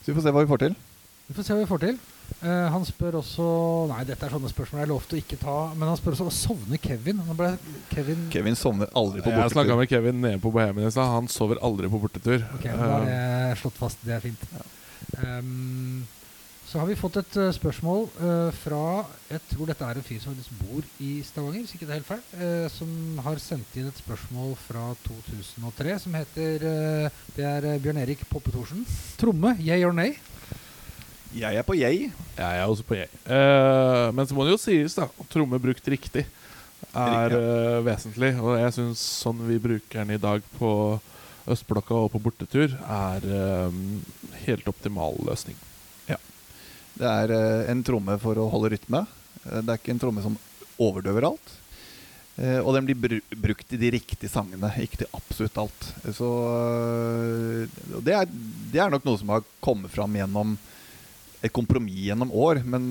[SPEAKER 2] Så vi får se hva vi får til.
[SPEAKER 4] Vi får se hva vi får til. Eh, han spør også Nei, dette er sånne spørsmål jeg er lovt å ikke ta. Men han spør også sovner Kevin. Ble Kevin
[SPEAKER 2] Kevin sovner aldri på bortetur.
[SPEAKER 1] Jeg snakka med Kevin nede på Bohemian i stad. Han sover aldri på bortetur.
[SPEAKER 4] Ok, da har jeg slått fast. Det er fint. Um, så har vi fått et uh, spørsmål uh, fra Jeg tror dette er en fyr som faktisk bor i Stavanger, hvis ikke det er helt feil. eh, som har sendt inn et spørsmål fra 2003 som heter eh, Det er eh, Bjørn Erik Poppe Thorsen. Tromme, yay or nay?
[SPEAKER 2] Jeg er på jeg.
[SPEAKER 1] Jeg er også på jeg. Uh, men så må det jo sies, da. Tromme brukt riktig er uh, vesentlig. Og jeg syns sånn vi bruker den i dag på østblokka og på bortetur, er eh, helt optimal løsning.
[SPEAKER 2] Det er en tromme for å holde rytme. Det er ikke en tromme som overdøver alt. Og den blir bru brukt i de riktige sangene, ikke til absolutt alt. Så det, er, det er nok noe som har kommet fram gjennom et kompromiss gjennom år, men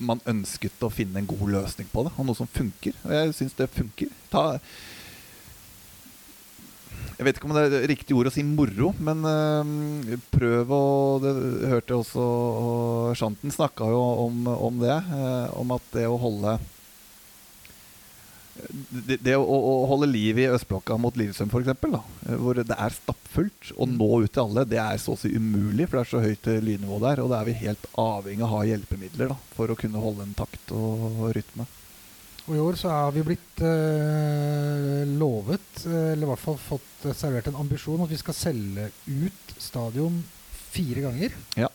[SPEAKER 2] man ønsket å finne en god løsning på det, og noe som funker. Og jeg syns det funker. Ta, jeg vet ikke om det er riktig ord å si moro, men øh, prøv å Det hørte jeg også og Shanten snakka jo om, om det. Øh, om at det å holde det, det å, å holde liv i østblokka mot Lillestrøm, f.eks., hvor det er stappfullt, å nå ut til alle, det er så å si umulig, for det er så høyt lydnivå der. Og da er vi helt avhengig av å ha hjelpemidler da, for å kunne holde en takt og rytme.
[SPEAKER 4] Og i år så har vi blitt eh, lovet, eh, eller i hvert fall fått eh, servert en ambisjon, at vi skal selge ut stadion fire ganger.
[SPEAKER 2] Ja.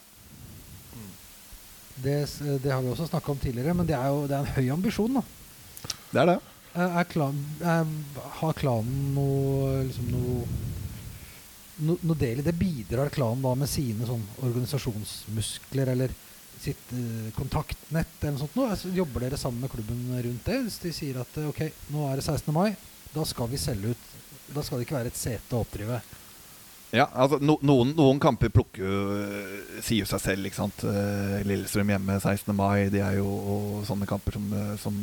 [SPEAKER 4] Det, det har vi også snakka om tidligere, men det er jo det er en høy ambisjon. da.
[SPEAKER 2] Det er det.
[SPEAKER 4] Klan, har klanen noe liksom noe no, noe del i det? Bidrar klanen da med sine sånn organisasjonsmuskler eller sitt uh, kontaktnett eller noe sånt? Noe? Altså, jobber dere sammen med klubben rundt det? Hvis de sier at eh, ok, nå er det 16. mai, da skal vi selge ut Da skal det ikke være et sete å oppdrive.
[SPEAKER 2] Ja, altså no, noen, noen kamper plukker jo øh, Sier seg selv, ikke sant. Eh, Lillestrøm hjemme 16. mai, de er jo sånne kamper som, øh, som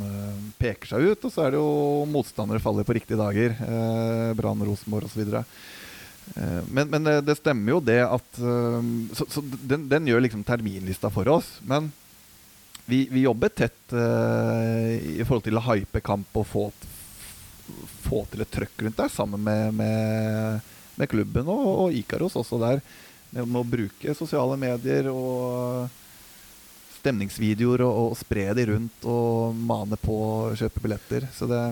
[SPEAKER 2] peker seg ut. Og så er det jo motstandere faller på riktige dager. Eh, Brann, Rosenborg osv. Eh, men, men det, det stemmer jo det at Så, så den, den gjør liksom terminlista for oss. Men vi, vi jobber tett uh, i forhold til å hype kamp og få, få til et trøkk rundt der, sammen med, med med klubben og, og Ikaros også der. Med, å bruke sosiale medier og stemningsvideoer og, og spre de rundt og mane på å kjøpe billetter. Så det,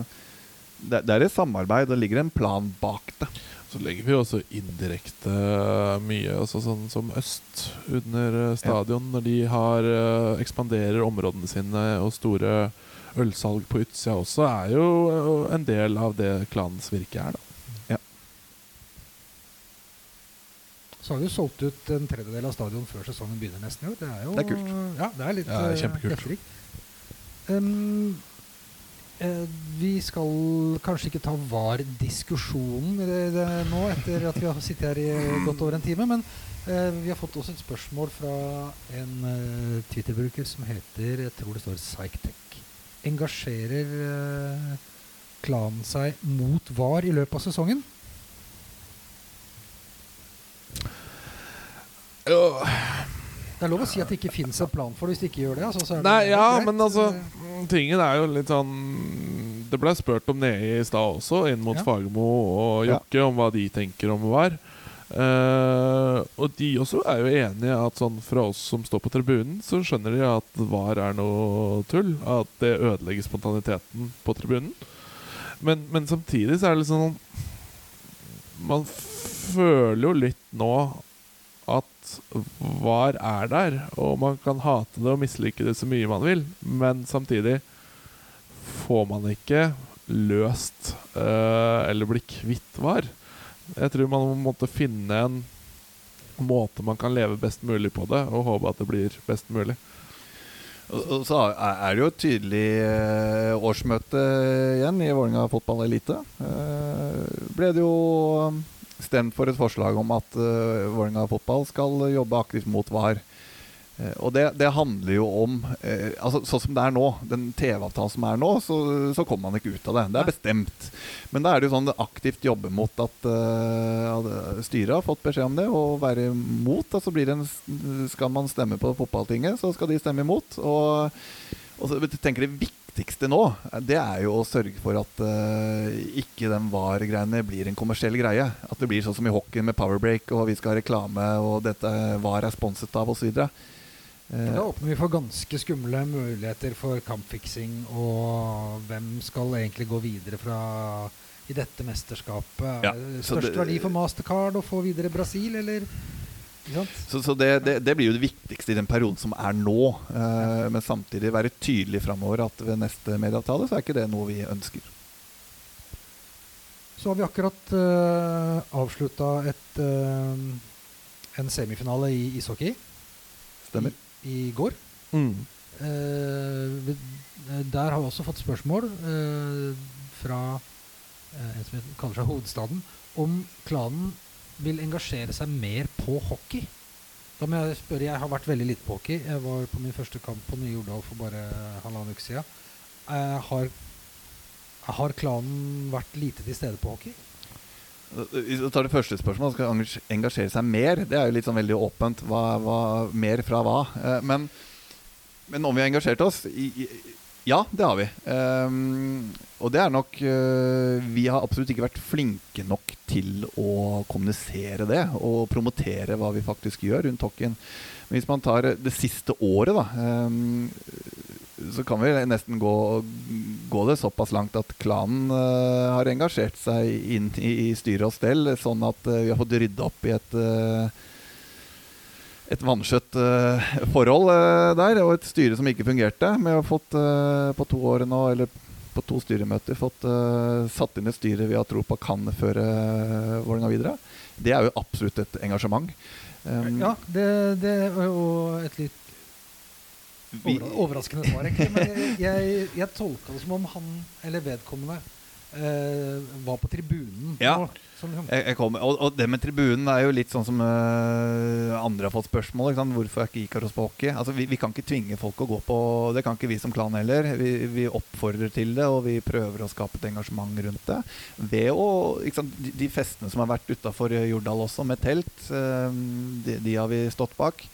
[SPEAKER 2] det, det er et samarbeid, det ligger en plan bak det.
[SPEAKER 1] Så legger vi også indirekte mye, altså sånn som Øst under eh, stadion, når de har eh, ekspanderer områdene sine og store ølsalg på utsida også, er jo eh, en del av det klanens virke er, da.
[SPEAKER 4] Så har vi jo solgt ut en tredjedel av stadion før sesongen begynner nesten i år. Det er jo
[SPEAKER 2] Det er kult.
[SPEAKER 4] Ja, det er litt
[SPEAKER 1] Ja, det er
[SPEAKER 4] eh,
[SPEAKER 1] kjempekult.
[SPEAKER 4] Um, eh, vi skal kanskje ikke ta VAR-diskusjonen nå etter at vi har sittet her i godt over en time, men eh, vi har fått også et spørsmål fra en uh, Twitter-bruker som heter Jeg tror det står Psychtech. Engasjerer uh, klanen seg mot VAR i løpet av sesongen? Det er lov å si at det ikke fins en plan for det hvis de ikke gjør det. Altså, så det
[SPEAKER 1] Nei, ja,
[SPEAKER 4] greit.
[SPEAKER 1] men altså Tingen er jo litt sånn Det ble spurt om nede i stad også, inn mot
[SPEAKER 4] Ja.
[SPEAKER 1] Fagermo og
[SPEAKER 2] Ja.
[SPEAKER 1] Jokke, om hva de tenker om VAR. Uh, og de også er jo enige at sånn fra oss som står på tribunen, så skjønner de at VAR er noe tull. At det ødelegger spontaniteten på tribunen. Men, men samtidig så er det liksom sånn Man føler jo litt nå at VAR er der, og man kan hate det og mislike det så mye man vil, men samtidig får man ikke løst uh, eller bli kvitt VAR. Jeg tror man måtte finne en måte man kan leve best mulig på det, og håpe at det blir best mulig.
[SPEAKER 2] Og, så er det jo et tydelig eh, årsmøte igjen i Vålerenga fotball elite. Eh, ble det jo stemt for et forslag om at uh, Vålerenga fotball skal jobbe aktivt mot VAR. Uh, og det, det handler jo om uh, altså Sånn som det er nå, den TV-avtalen som er nå, så, så kommer man ikke ut av det. Det er bestemt. Men da er det jo sånn det aktivt jobber mot at uh, styret har fått beskjed om det, og være imot. Altså blir det en, skal man stemme på fotballtinget, så skal de stemme imot. Og, og så jeg tenker det viktigste nå, det er jo å sørge for at uh, ikke den VAR-greiene blir en kommersiell greie. At det blir sånn som i hockey med powerbreak, og vi skal ha reklame, og dette VAR er sponset av, osv.
[SPEAKER 4] For Da åpner vi for ganske skumle muligheter for kampfiksing, og hvem skal egentlig gå videre fra i dette mesterskapet?
[SPEAKER 2] Ja,
[SPEAKER 4] Er Størst
[SPEAKER 2] det-
[SPEAKER 4] verdi for Mastercard å få videre Brasil, eller?
[SPEAKER 2] Så, så det, det, det blir jo det viktigste i den perioden som er nå. eh, men samtidig være tydelig framover at ved neste medieavtale så er ikke det noe vi ønsker.
[SPEAKER 4] Så har vi akkurat uh, avslutta et, eh, en semifinale i ishockey
[SPEAKER 2] Stemmer.
[SPEAKER 4] i, i går.
[SPEAKER 1] Mm.
[SPEAKER 4] Uh, vi- der har vi også fått spørsmål uh, fra eh, en som kaller seg Hovedstaden, om klanen vil engasjere seg mer på hockey. Da må jeg spørre, jeg har vært veldig lite på hockey. Jeg var på min første kamp på Nye Jordal for bare halvannen uke siden. Jeg har, har klanen vært lite til stede på hockey?
[SPEAKER 2] Hvis du tar det første spørsmålet, skal engasjere seg mer. Det er jo litt sånn veldig åpent. Hva, hva, mer fra hva? Eh, men, men om vi har engasjert oss? I, i, ja, det har vi. Um, og det er nok uh, Vi har absolutt ikke vært flinke nok til å kommunisere det og promotere hva vi faktisk gjør rundt hockeyen. Men hvis man tar det siste året, da um, så kan vi nesten gå, gå det såpass langt at klanen uh, har engasjert seg inn i, i styre og stell, sånn at uh, vi har fått rydda opp i et eh, et vanskjøtt uh, forhold uh, der, og et styre som ikke fungerte. Vi har fått uh, på to år nå, eller på to styremøter, fått satt inn et styre vi har tro på kan føre uh, Vålerenga videre. Det er jo absolutt et engasjement. Um,
[SPEAKER 4] Ja, det, det er jo et litt overraskende svar, egentlig. Men jeg, jeg, jeg tolka det som om han, eller vedkommende, var på tribunen.
[SPEAKER 2] Ja. Jeg, jeg kom, og, og det med tribunen er jo litt sånn som uh, andre har fått spørsmål. Hvorfor er ikke Ikaros på hockey? Altså, vi, vi kan ikke tvinge folk å gå på Det kan ikke vi som klan heller. Vi, vi oppfordrer til det, og vi prøver å skape et engasjement rundt det. Ved å, sant? De, de festene som har vært utafor Jordal også, med telt, uh, de, de har vi stått bak.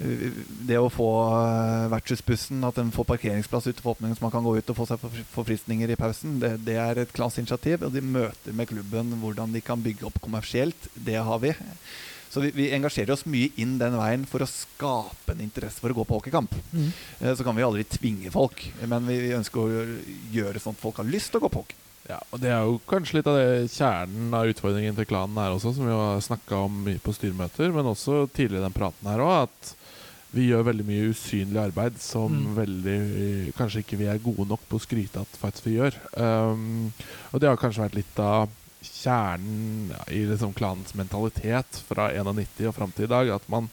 [SPEAKER 2] Det å få øh, vertshusbussen, at den får parkeringsplass ute for åpningen, så man kan gå ut og få seg forfri- forfriskninger i pausen, det, det er et klasseinitiativ. Og de møter med klubben hvordan de kan bygge opp kommersielt. Det har vi. Så vi, vi engasjerer oss mye inn den veien for å skape en interesse for å gå på hockeykamp.
[SPEAKER 4] Mm.
[SPEAKER 2] Eh, Så kan vi aldri tvinge folk, men vi, vi ønsker å gjøre sånn at folk har lyst til å gå på hockey.
[SPEAKER 1] Ja, og Det er jo kanskje litt av det kjernen av utfordringen til klanen her også, som vi har snakka om mye på styremøter, men også tidligere i den praten her òg, at vi gjør veldig mye usynlig arbeid som
[SPEAKER 4] Mm.
[SPEAKER 1] veldig Kanskje ikke vi er gode nok på å skryte at faktisk vi gjør. Um, og det har kanskje vært litt av kjernen ja, i liksom klanens mentalitet fra 91 og fram til i dag. At man,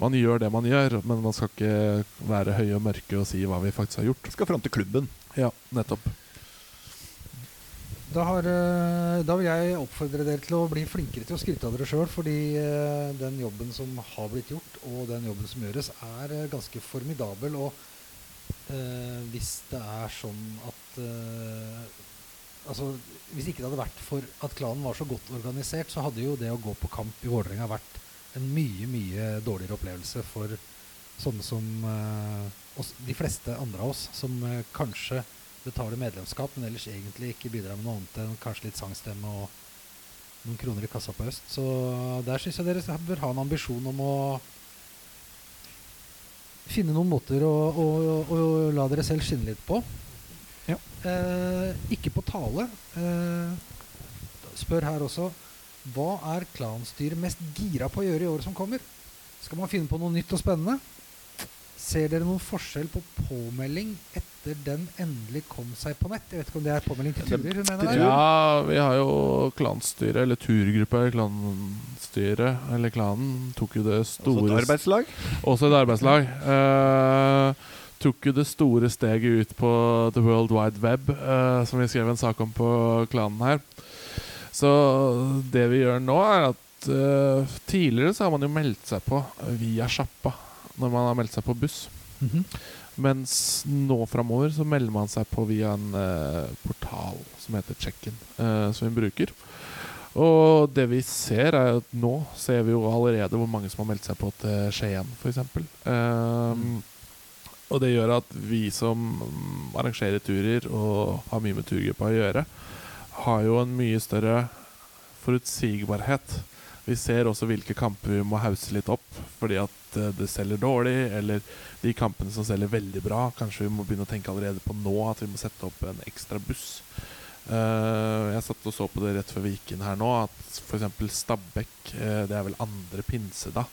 [SPEAKER 1] man gjør det man gjør, men man skal ikke være høye og mørke og si hva vi faktisk har gjort.
[SPEAKER 2] Skal fram til klubben.
[SPEAKER 1] Ja, nettopp.
[SPEAKER 4] Da, har, eh, da vil jeg oppfordre dere til å bli flinkere til å skryte av dere sjøl, fordi eh, den jobben som har blitt gjort, og den jobben som gjøres, er eh, ganske formidabel. Og eh, hvis det er sånn at eh, Altså, hvis ikke det hadde vært for at klanen var så godt organisert, så hadde jo det å gå på kamp i Vålerenga vært en mye, mye dårligere opplevelse for sånne som eh, oss, de fleste andre av oss, som kanskje betaler medlemskap, men ellers egentlig ikke bidrar med noe annet enn kanskje litt sangstemme og noen kroner i kassa på øst. Så der syns jeg dere bør ha en ambisjon om å finne noen måter å, å, å, å la dere selv skinne litt på.
[SPEAKER 2] Ja.
[SPEAKER 4] Eh, ikke på tale. Eh, spør her også Hva er klanstyret mest gira på å gjøre i året som kommer? Skal man finne på noe nytt og spennende? Ser dere noen forskjell på påmelding etter den endelig kom seg på nett? Jeg vet ikke om det er påmelding til turer? hun mener der?
[SPEAKER 1] Ja, vi har jo klanstyret, eller turgruppa i klanstyret, eller klanen, tok jo det
[SPEAKER 2] Også et arbeidslag.
[SPEAKER 1] Også et arbeidslag. Uh, tok jo det store steget ut på The World Wide Web, uh, som vi skrev en sak om på klanen her. Så det vi gjør nå, er at uh, tidligere så har man jo meldt seg på via sjappa når man har meldt seg på buss.
[SPEAKER 4] Mhm.
[SPEAKER 1] Mens nå framover så melder man seg på via en eh, portal som heter Check-in, eh, som vi bruker. Og det vi ser, er at nå ser vi jo allerede hvor mange som har meldt seg på til Skien, f.eks. Um, og det gjør at vi som mm, arrangerer turer og har mye med turgruppa å gjøre, har jo en mye større forutsigbarhet. Vi ser også hvilke kamper vi må hause litt opp fordi at eh, det selger dårlig, eller de kampene som selger veldig bra. Kanskje vi må begynne å tenke allerede på nå at vi må sette opp en ekstra buss. Uh, jeg satt og så på det rett før vi gikk inn her nå, at f.eks. Stabekk, uh, det er vel andre pinse da.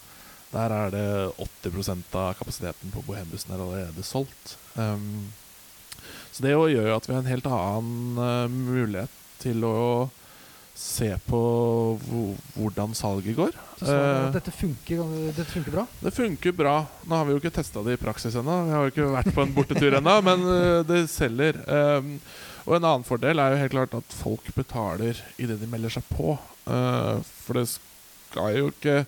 [SPEAKER 1] Der er det 80 av kapasiteten på Bohembussen er allerede solgt. Um, så det gjør jo at vi har en helt annen uh, mulighet til å se på hvordan salget går.
[SPEAKER 4] Så er
[SPEAKER 1] Eh,
[SPEAKER 4] at dette funker, dette funker bra?
[SPEAKER 1] det funker bra. Nå har vi jo ikke testa det i praksis ennå. Vi har jo ikke vært på en bortetur ennå, men øh, det selger. Um, og en annen fordel er jo helt klart at folk betaler idet de melder seg på. Uh, for det skal jo ikke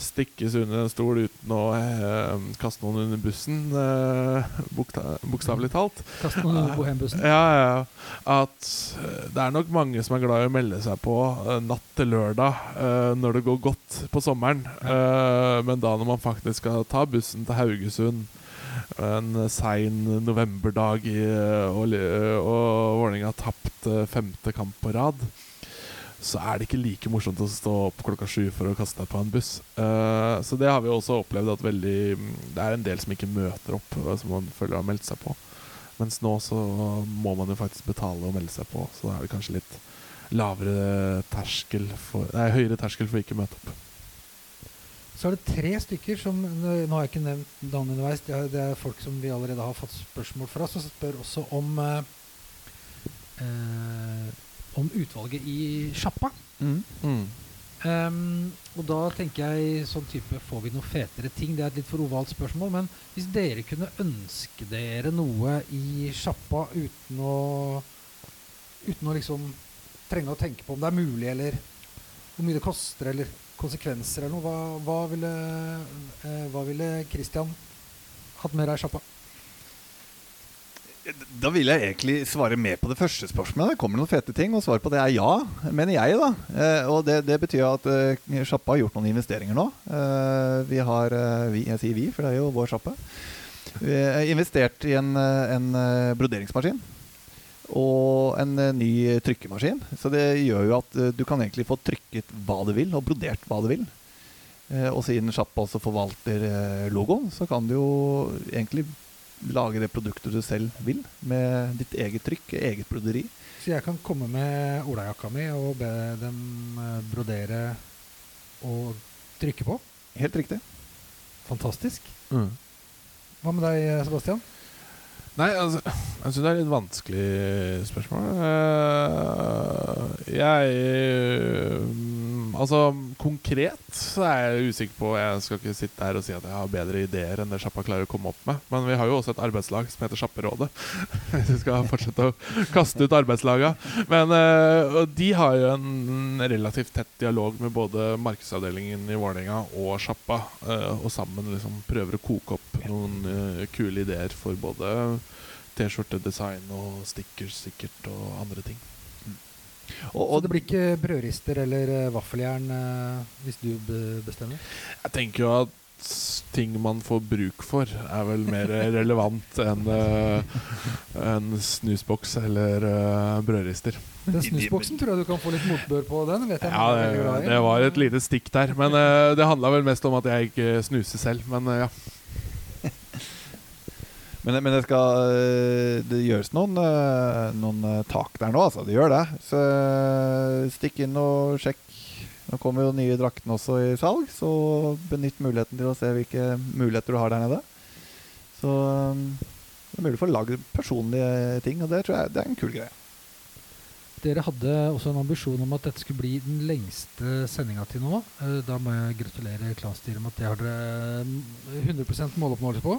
[SPEAKER 1] stikkes under en stol uten å eh, kaste noen under bussen, eh, bokstavelig talt.
[SPEAKER 4] Kaste noen under bohembussen.
[SPEAKER 1] Ja, ja, ja. At eh, det er nok mange som er glad i å melde seg på eh, natt til lørdag eh, når det går godt på sommeren. Eh, men da når man faktisk skal ta bussen til Haugesund en sein novemberdag i, og, og Vålerenga har tapt femte kamp på rad, så er det ikke like morsomt å stå opp klokka sju for å kaste deg på en buss. Uh, så det har vi også opplevd at veldig Det er en del som ikke møter opp, eh, som man føler har meldt seg på. Mens nå så må man jo faktisk betale og melde seg på, så da er det kanskje litt lavere terskel for Nei, høyere terskel for ikke å møte opp.
[SPEAKER 4] Så er det tre stykker som Nå har jeg ikke nevnt navn underveis. Det er, det er folk som vi allerede har fått spørsmål fra. Som spør også om eh, eh, Om utvalget i sjappa.
[SPEAKER 2] Mm.
[SPEAKER 1] Mm.
[SPEAKER 4] Um, og da tenker jeg sånn type Får vi noe fetere ting? Det er et litt for ovalt spørsmål. Men hvis dere kunne ønske dere noe i sjappa uten å Uten å liksom trenge å tenke på om det er mulig, eller hvor mye det koster, eller konsekvenser eller noe, hva, hva ville eh, Hva ville Christian hatt med deg i sjappa?
[SPEAKER 2] Da vil jeg egentlig svare med på det første spørsmålet. Det kommer noen fete ting, og svaret på det er ja, mener jeg. da. Eh, og det, det betyr at eh, sjappa har gjort noen investeringer nå. Eh, vi har eh, vi, Jeg sier vi, for det er jo vår sjappe. Vi har investert i en, en broderingsmaskin. Og en ny trykkemaskin. Så det gjør jo at du kan egentlig få trykket hva du vil, og brodert hva du vil. Og siden Sjappa også forvalter logoen, så kan du jo egentlig lage det produktet du selv vil, med ditt eget trykk, eget broderi.
[SPEAKER 4] Så jeg kan komme med olajakka mi og be dem eh, brodere og trykke på.
[SPEAKER 2] Helt riktig.
[SPEAKER 4] Fantastisk.
[SPEAKER 1] Mm.
[SPEAKER 4] Hva med deg, Sebastian?
[SPEAKER 1] Nei, altså Jeg syns det er et litt vanskelig spørsmål. Eh, jeg mm, Altså, konkret så er jeg usikker på Jeg skal ikke sitte her og si at jeg har bedre ideer enn det Sjappa klarer å komme opp med. Men vi har jo også et arbeidslag som heter Sjapperådet. Hvis vi skal fortsette å kaste ut arbeidslaga. Men eh, de har jo en relativt tett dialog med både markedsavdelingen i Vålerenga og Sjappa. eh, og sammen liksom prøver å koke opp noen kule ideer for både T-skjortedesign og stickers sikkert, og andre ting.
[SPEAKER 2] Og,
[SPEAKER 4] Og
[SPEAKER 2] og
[SPEAKER 4] det blir ikke brødrister eller eh, vaffeljern eh, hvis du be bestemmer?
[SPEAKER 1] Jeg tenker jo at ting man får bruk for, er vel mer relevant enn uh, en snusboks eller uh, brødrister.
[SPEAKER 4] Den snusboksen tror jeg du kan få litt motbør på. Den vet jeg
[SPEAKER 1] Ja, det, det var et lite stikk der. Men uh, det handla vel mest om at jeg ikke snuser selv. Men eh, ja.
[SPEAKER 2] Men, men det skal øh, Det gjøres noen, øh, noen øh, tak der nå, altså. Det gjør det. Så stikk inn og sjekk. Nå kommer jo nye draktene også i salg, så benytt muligheten til å se hvilke muligheter du har der nede. Så det er mulig å få lagd personlige ting, og det tror jeg det er en kul greie.
[SPEAKER 4] Dere hadde også en ambisjon om at dette skulle bli den lengste sendinga til nå. Eh, Da må jeg gratulere klanstyret med at det har dere mm, 100 måloppnåelse på.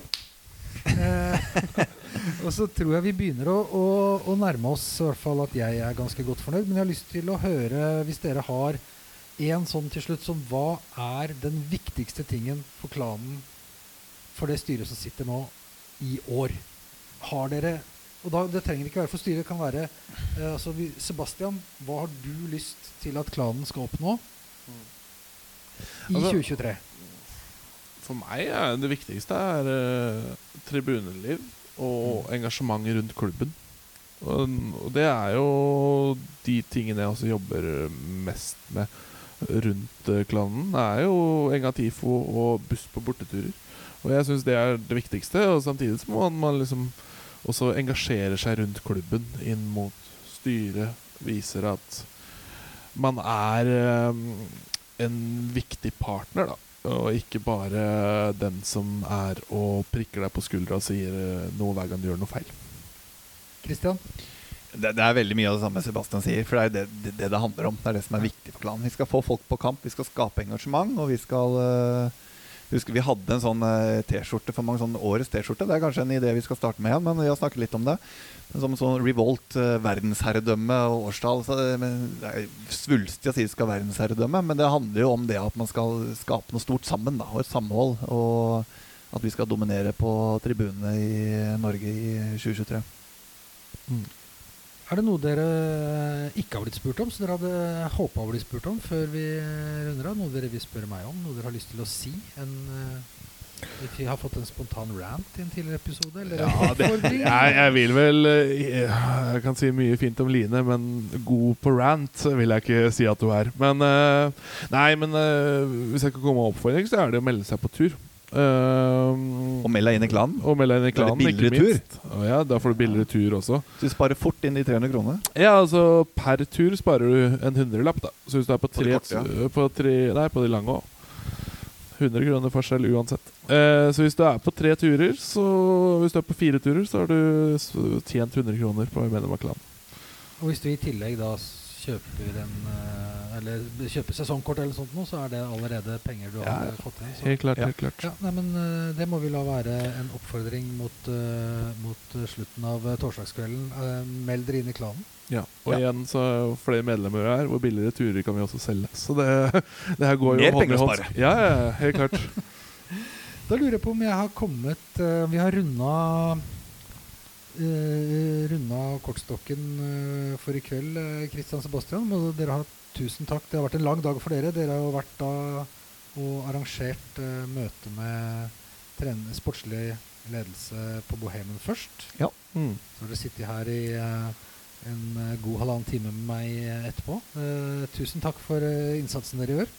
[SPEAKER 4] Eh, og så tror jeg vi begynner å, å, å nærme oss, i hvert fall at jeg er ganske godt fornøyd. Men jeg har lyst til å høre, hvis dere har en sånn til slutt, som hva er den viktigste tingen for klanen for det styret som sitter nå, i år? Har dere Og da, det trenger ikke være for styret, det kan være Eh, altså, vi, Sebastian, hva har du lyst til at klanen skal oppnå i
[SPEAKER 1] Altså-
[SPEAKER 4] 2023?
[SPEAKER 1] For meg er det viktigste er eh, tribuneliv og engasjement rundt klubben. Og, og det er jo de tingene jeg også jobber mest med rundt eh, klanen. Det er jo Engatifo og buss på borteturer. Og jeg syns det er det viktigste. Og samtidig så må man, man liksom også engasjere seg rundt klubben inn mot styret. Viser at man er eh, en viktig partner, da. Og ikke bare den som er og prikker deg på skuldra og sier eh, noe hver gang du gjør noe feil.
[SPEAKER 4] Christian?
[SPEAKER 2] Det, det er veldig mye av det samme Sebastian sier, for det er det det, det det handler om. Det er det som er viktig for klanen. Vi skal få folk på kamp, vi skal skape engasjement, og vi skal øh, Husker Vi hadde en sånn øh, T-skjorte for mange sånn årets T-skjorte. Det er kanskje en idé vi skal starte med igjen, men vi har snakket litt om det. Som sånn Revolt, øh, verdensherredømme og årstall. Så men det er svulstig å si det skal verdensherredømme, men det handler jo om det at man skal skape noe stort sammen, da, og et samhold. Og at vi skal dominere på tribunene i Norge i 2023.
[SPEAKER 4] Er det noe dere ikke har blitt spurt om, som dere hadde håpa å bli spurt om før vi runder av? Noe dere vil spørre meg om? Noe dere har lyst til å si? En, eh, vi har fått en spontan rant i en tidligere episode? Eller
[SPEAKER 1] Ja, det, jeg, jeg vil vel eh, Jeg kan si mye fint om Line, men god på rant vil jeg ikke si at du er. Men eh, Nei, men eh, hvis jeg kan komme med oppfordring, så er det å melde seg på tur. Eh,
[SPEAKER 2] Og meld deg inn i klanen.
[SPEAKER 1] og meld deg inn i
[SPEAKER 2] Da er det
[SPEAKER 1] klanen,
[SPEAKER 2] billigere
[SPEAKER 1] tur. Oh, ja, da får du billigere tur også.
[SPEAKER 2] Så du sparer fort inn de 300 kronene.
[SPEAKER 1] Ja, altså per tur sparer du en hundrelapp, da. Så hvis du er på tre,
[SPEAKER 2] korte, ja.
[SPEAKER 1] på tre Nei, på de lange òg. 100 kroner forskjell uansett. Eh, så hvis du er på tre turer, så Hvis du er på fire turer, så har du tjent 100 kroner på medlem av klanen.
[SPEAKER 4] Og hvis du i tillegg da kjøper en eh, Eller kjøper sesongkort eller sånt noe, så er det allerede penger du har
[SPEAKER 1] Ja,
[SPEAKER 4] fått inn. Så.
[SPEAKER 1] Helt klart,
[SPEAKER 2] Ja.
[SPEAKER 1] helt klart.
[SPEAKER 4] Ja, nei, men eh, Det må vi la være en oppfordring mot, uh, mot slutten av torsdagskvelden. Uh, meld dere inn i klanen.
[SPEAKER 1] Ja. Og
[SPEAKER 2] Ja.
[SPEAKER 1] igjen, så jo flere medlemmer vi er, hvor billigere turer kan vi også selge. Så det, det her går jo
[SPEAKER 2] Mer
[SPEAKER 1] hånd i hånd. Ja, ja, helt klart.
[SPEAKER 4] Da lurer jeg på om jeg har kommet uh, Vi har runda uh, Runda kortstokken eh, for i kveld, Kristian Christian Sebastian. Må dere har tusen takk. Det har vært en lang dag for dere. Dere har jo vært da og arrangert eh, møte med trener, sportslig ledelse på Bohemen først.
[SPEAKER 1] Mm.
[SPEAKER 4] Så har dere sittet her i eh, en eh, god halvannen time med meg eh, etterpå. Eh, tusen takk for eh, innsatsen dere gjør.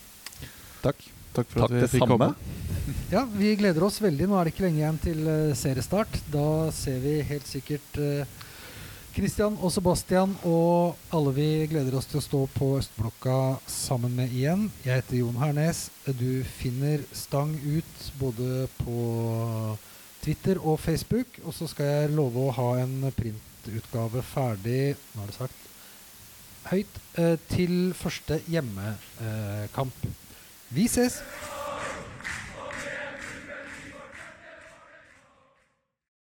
[SPEAKER 2] Takk.
[SPEAKER 1] Takk for
[SPEAKER 2] Takk
[SPEAKER 1] at vi fikk
[SPEAKER 2] samme.
[SPEAKER 1] komme.
[SPEAKER 4] Ja, vi gleder oss veldig. Nå er det ikke lenge igjen til eh, seriestart. Da ser vi helt sikkert eh, Christian og Sebastian og alle vi gleder oss til å stå på Østblokka sammen med igjen. Jeg heter Jon Hernes. Du finner Stang ut både på Twitter og Facebook. Og så skal jeg love å ha en printutgave ferdig Nå er det sagt høyt eh, til første hjemmekamp. Vi ses!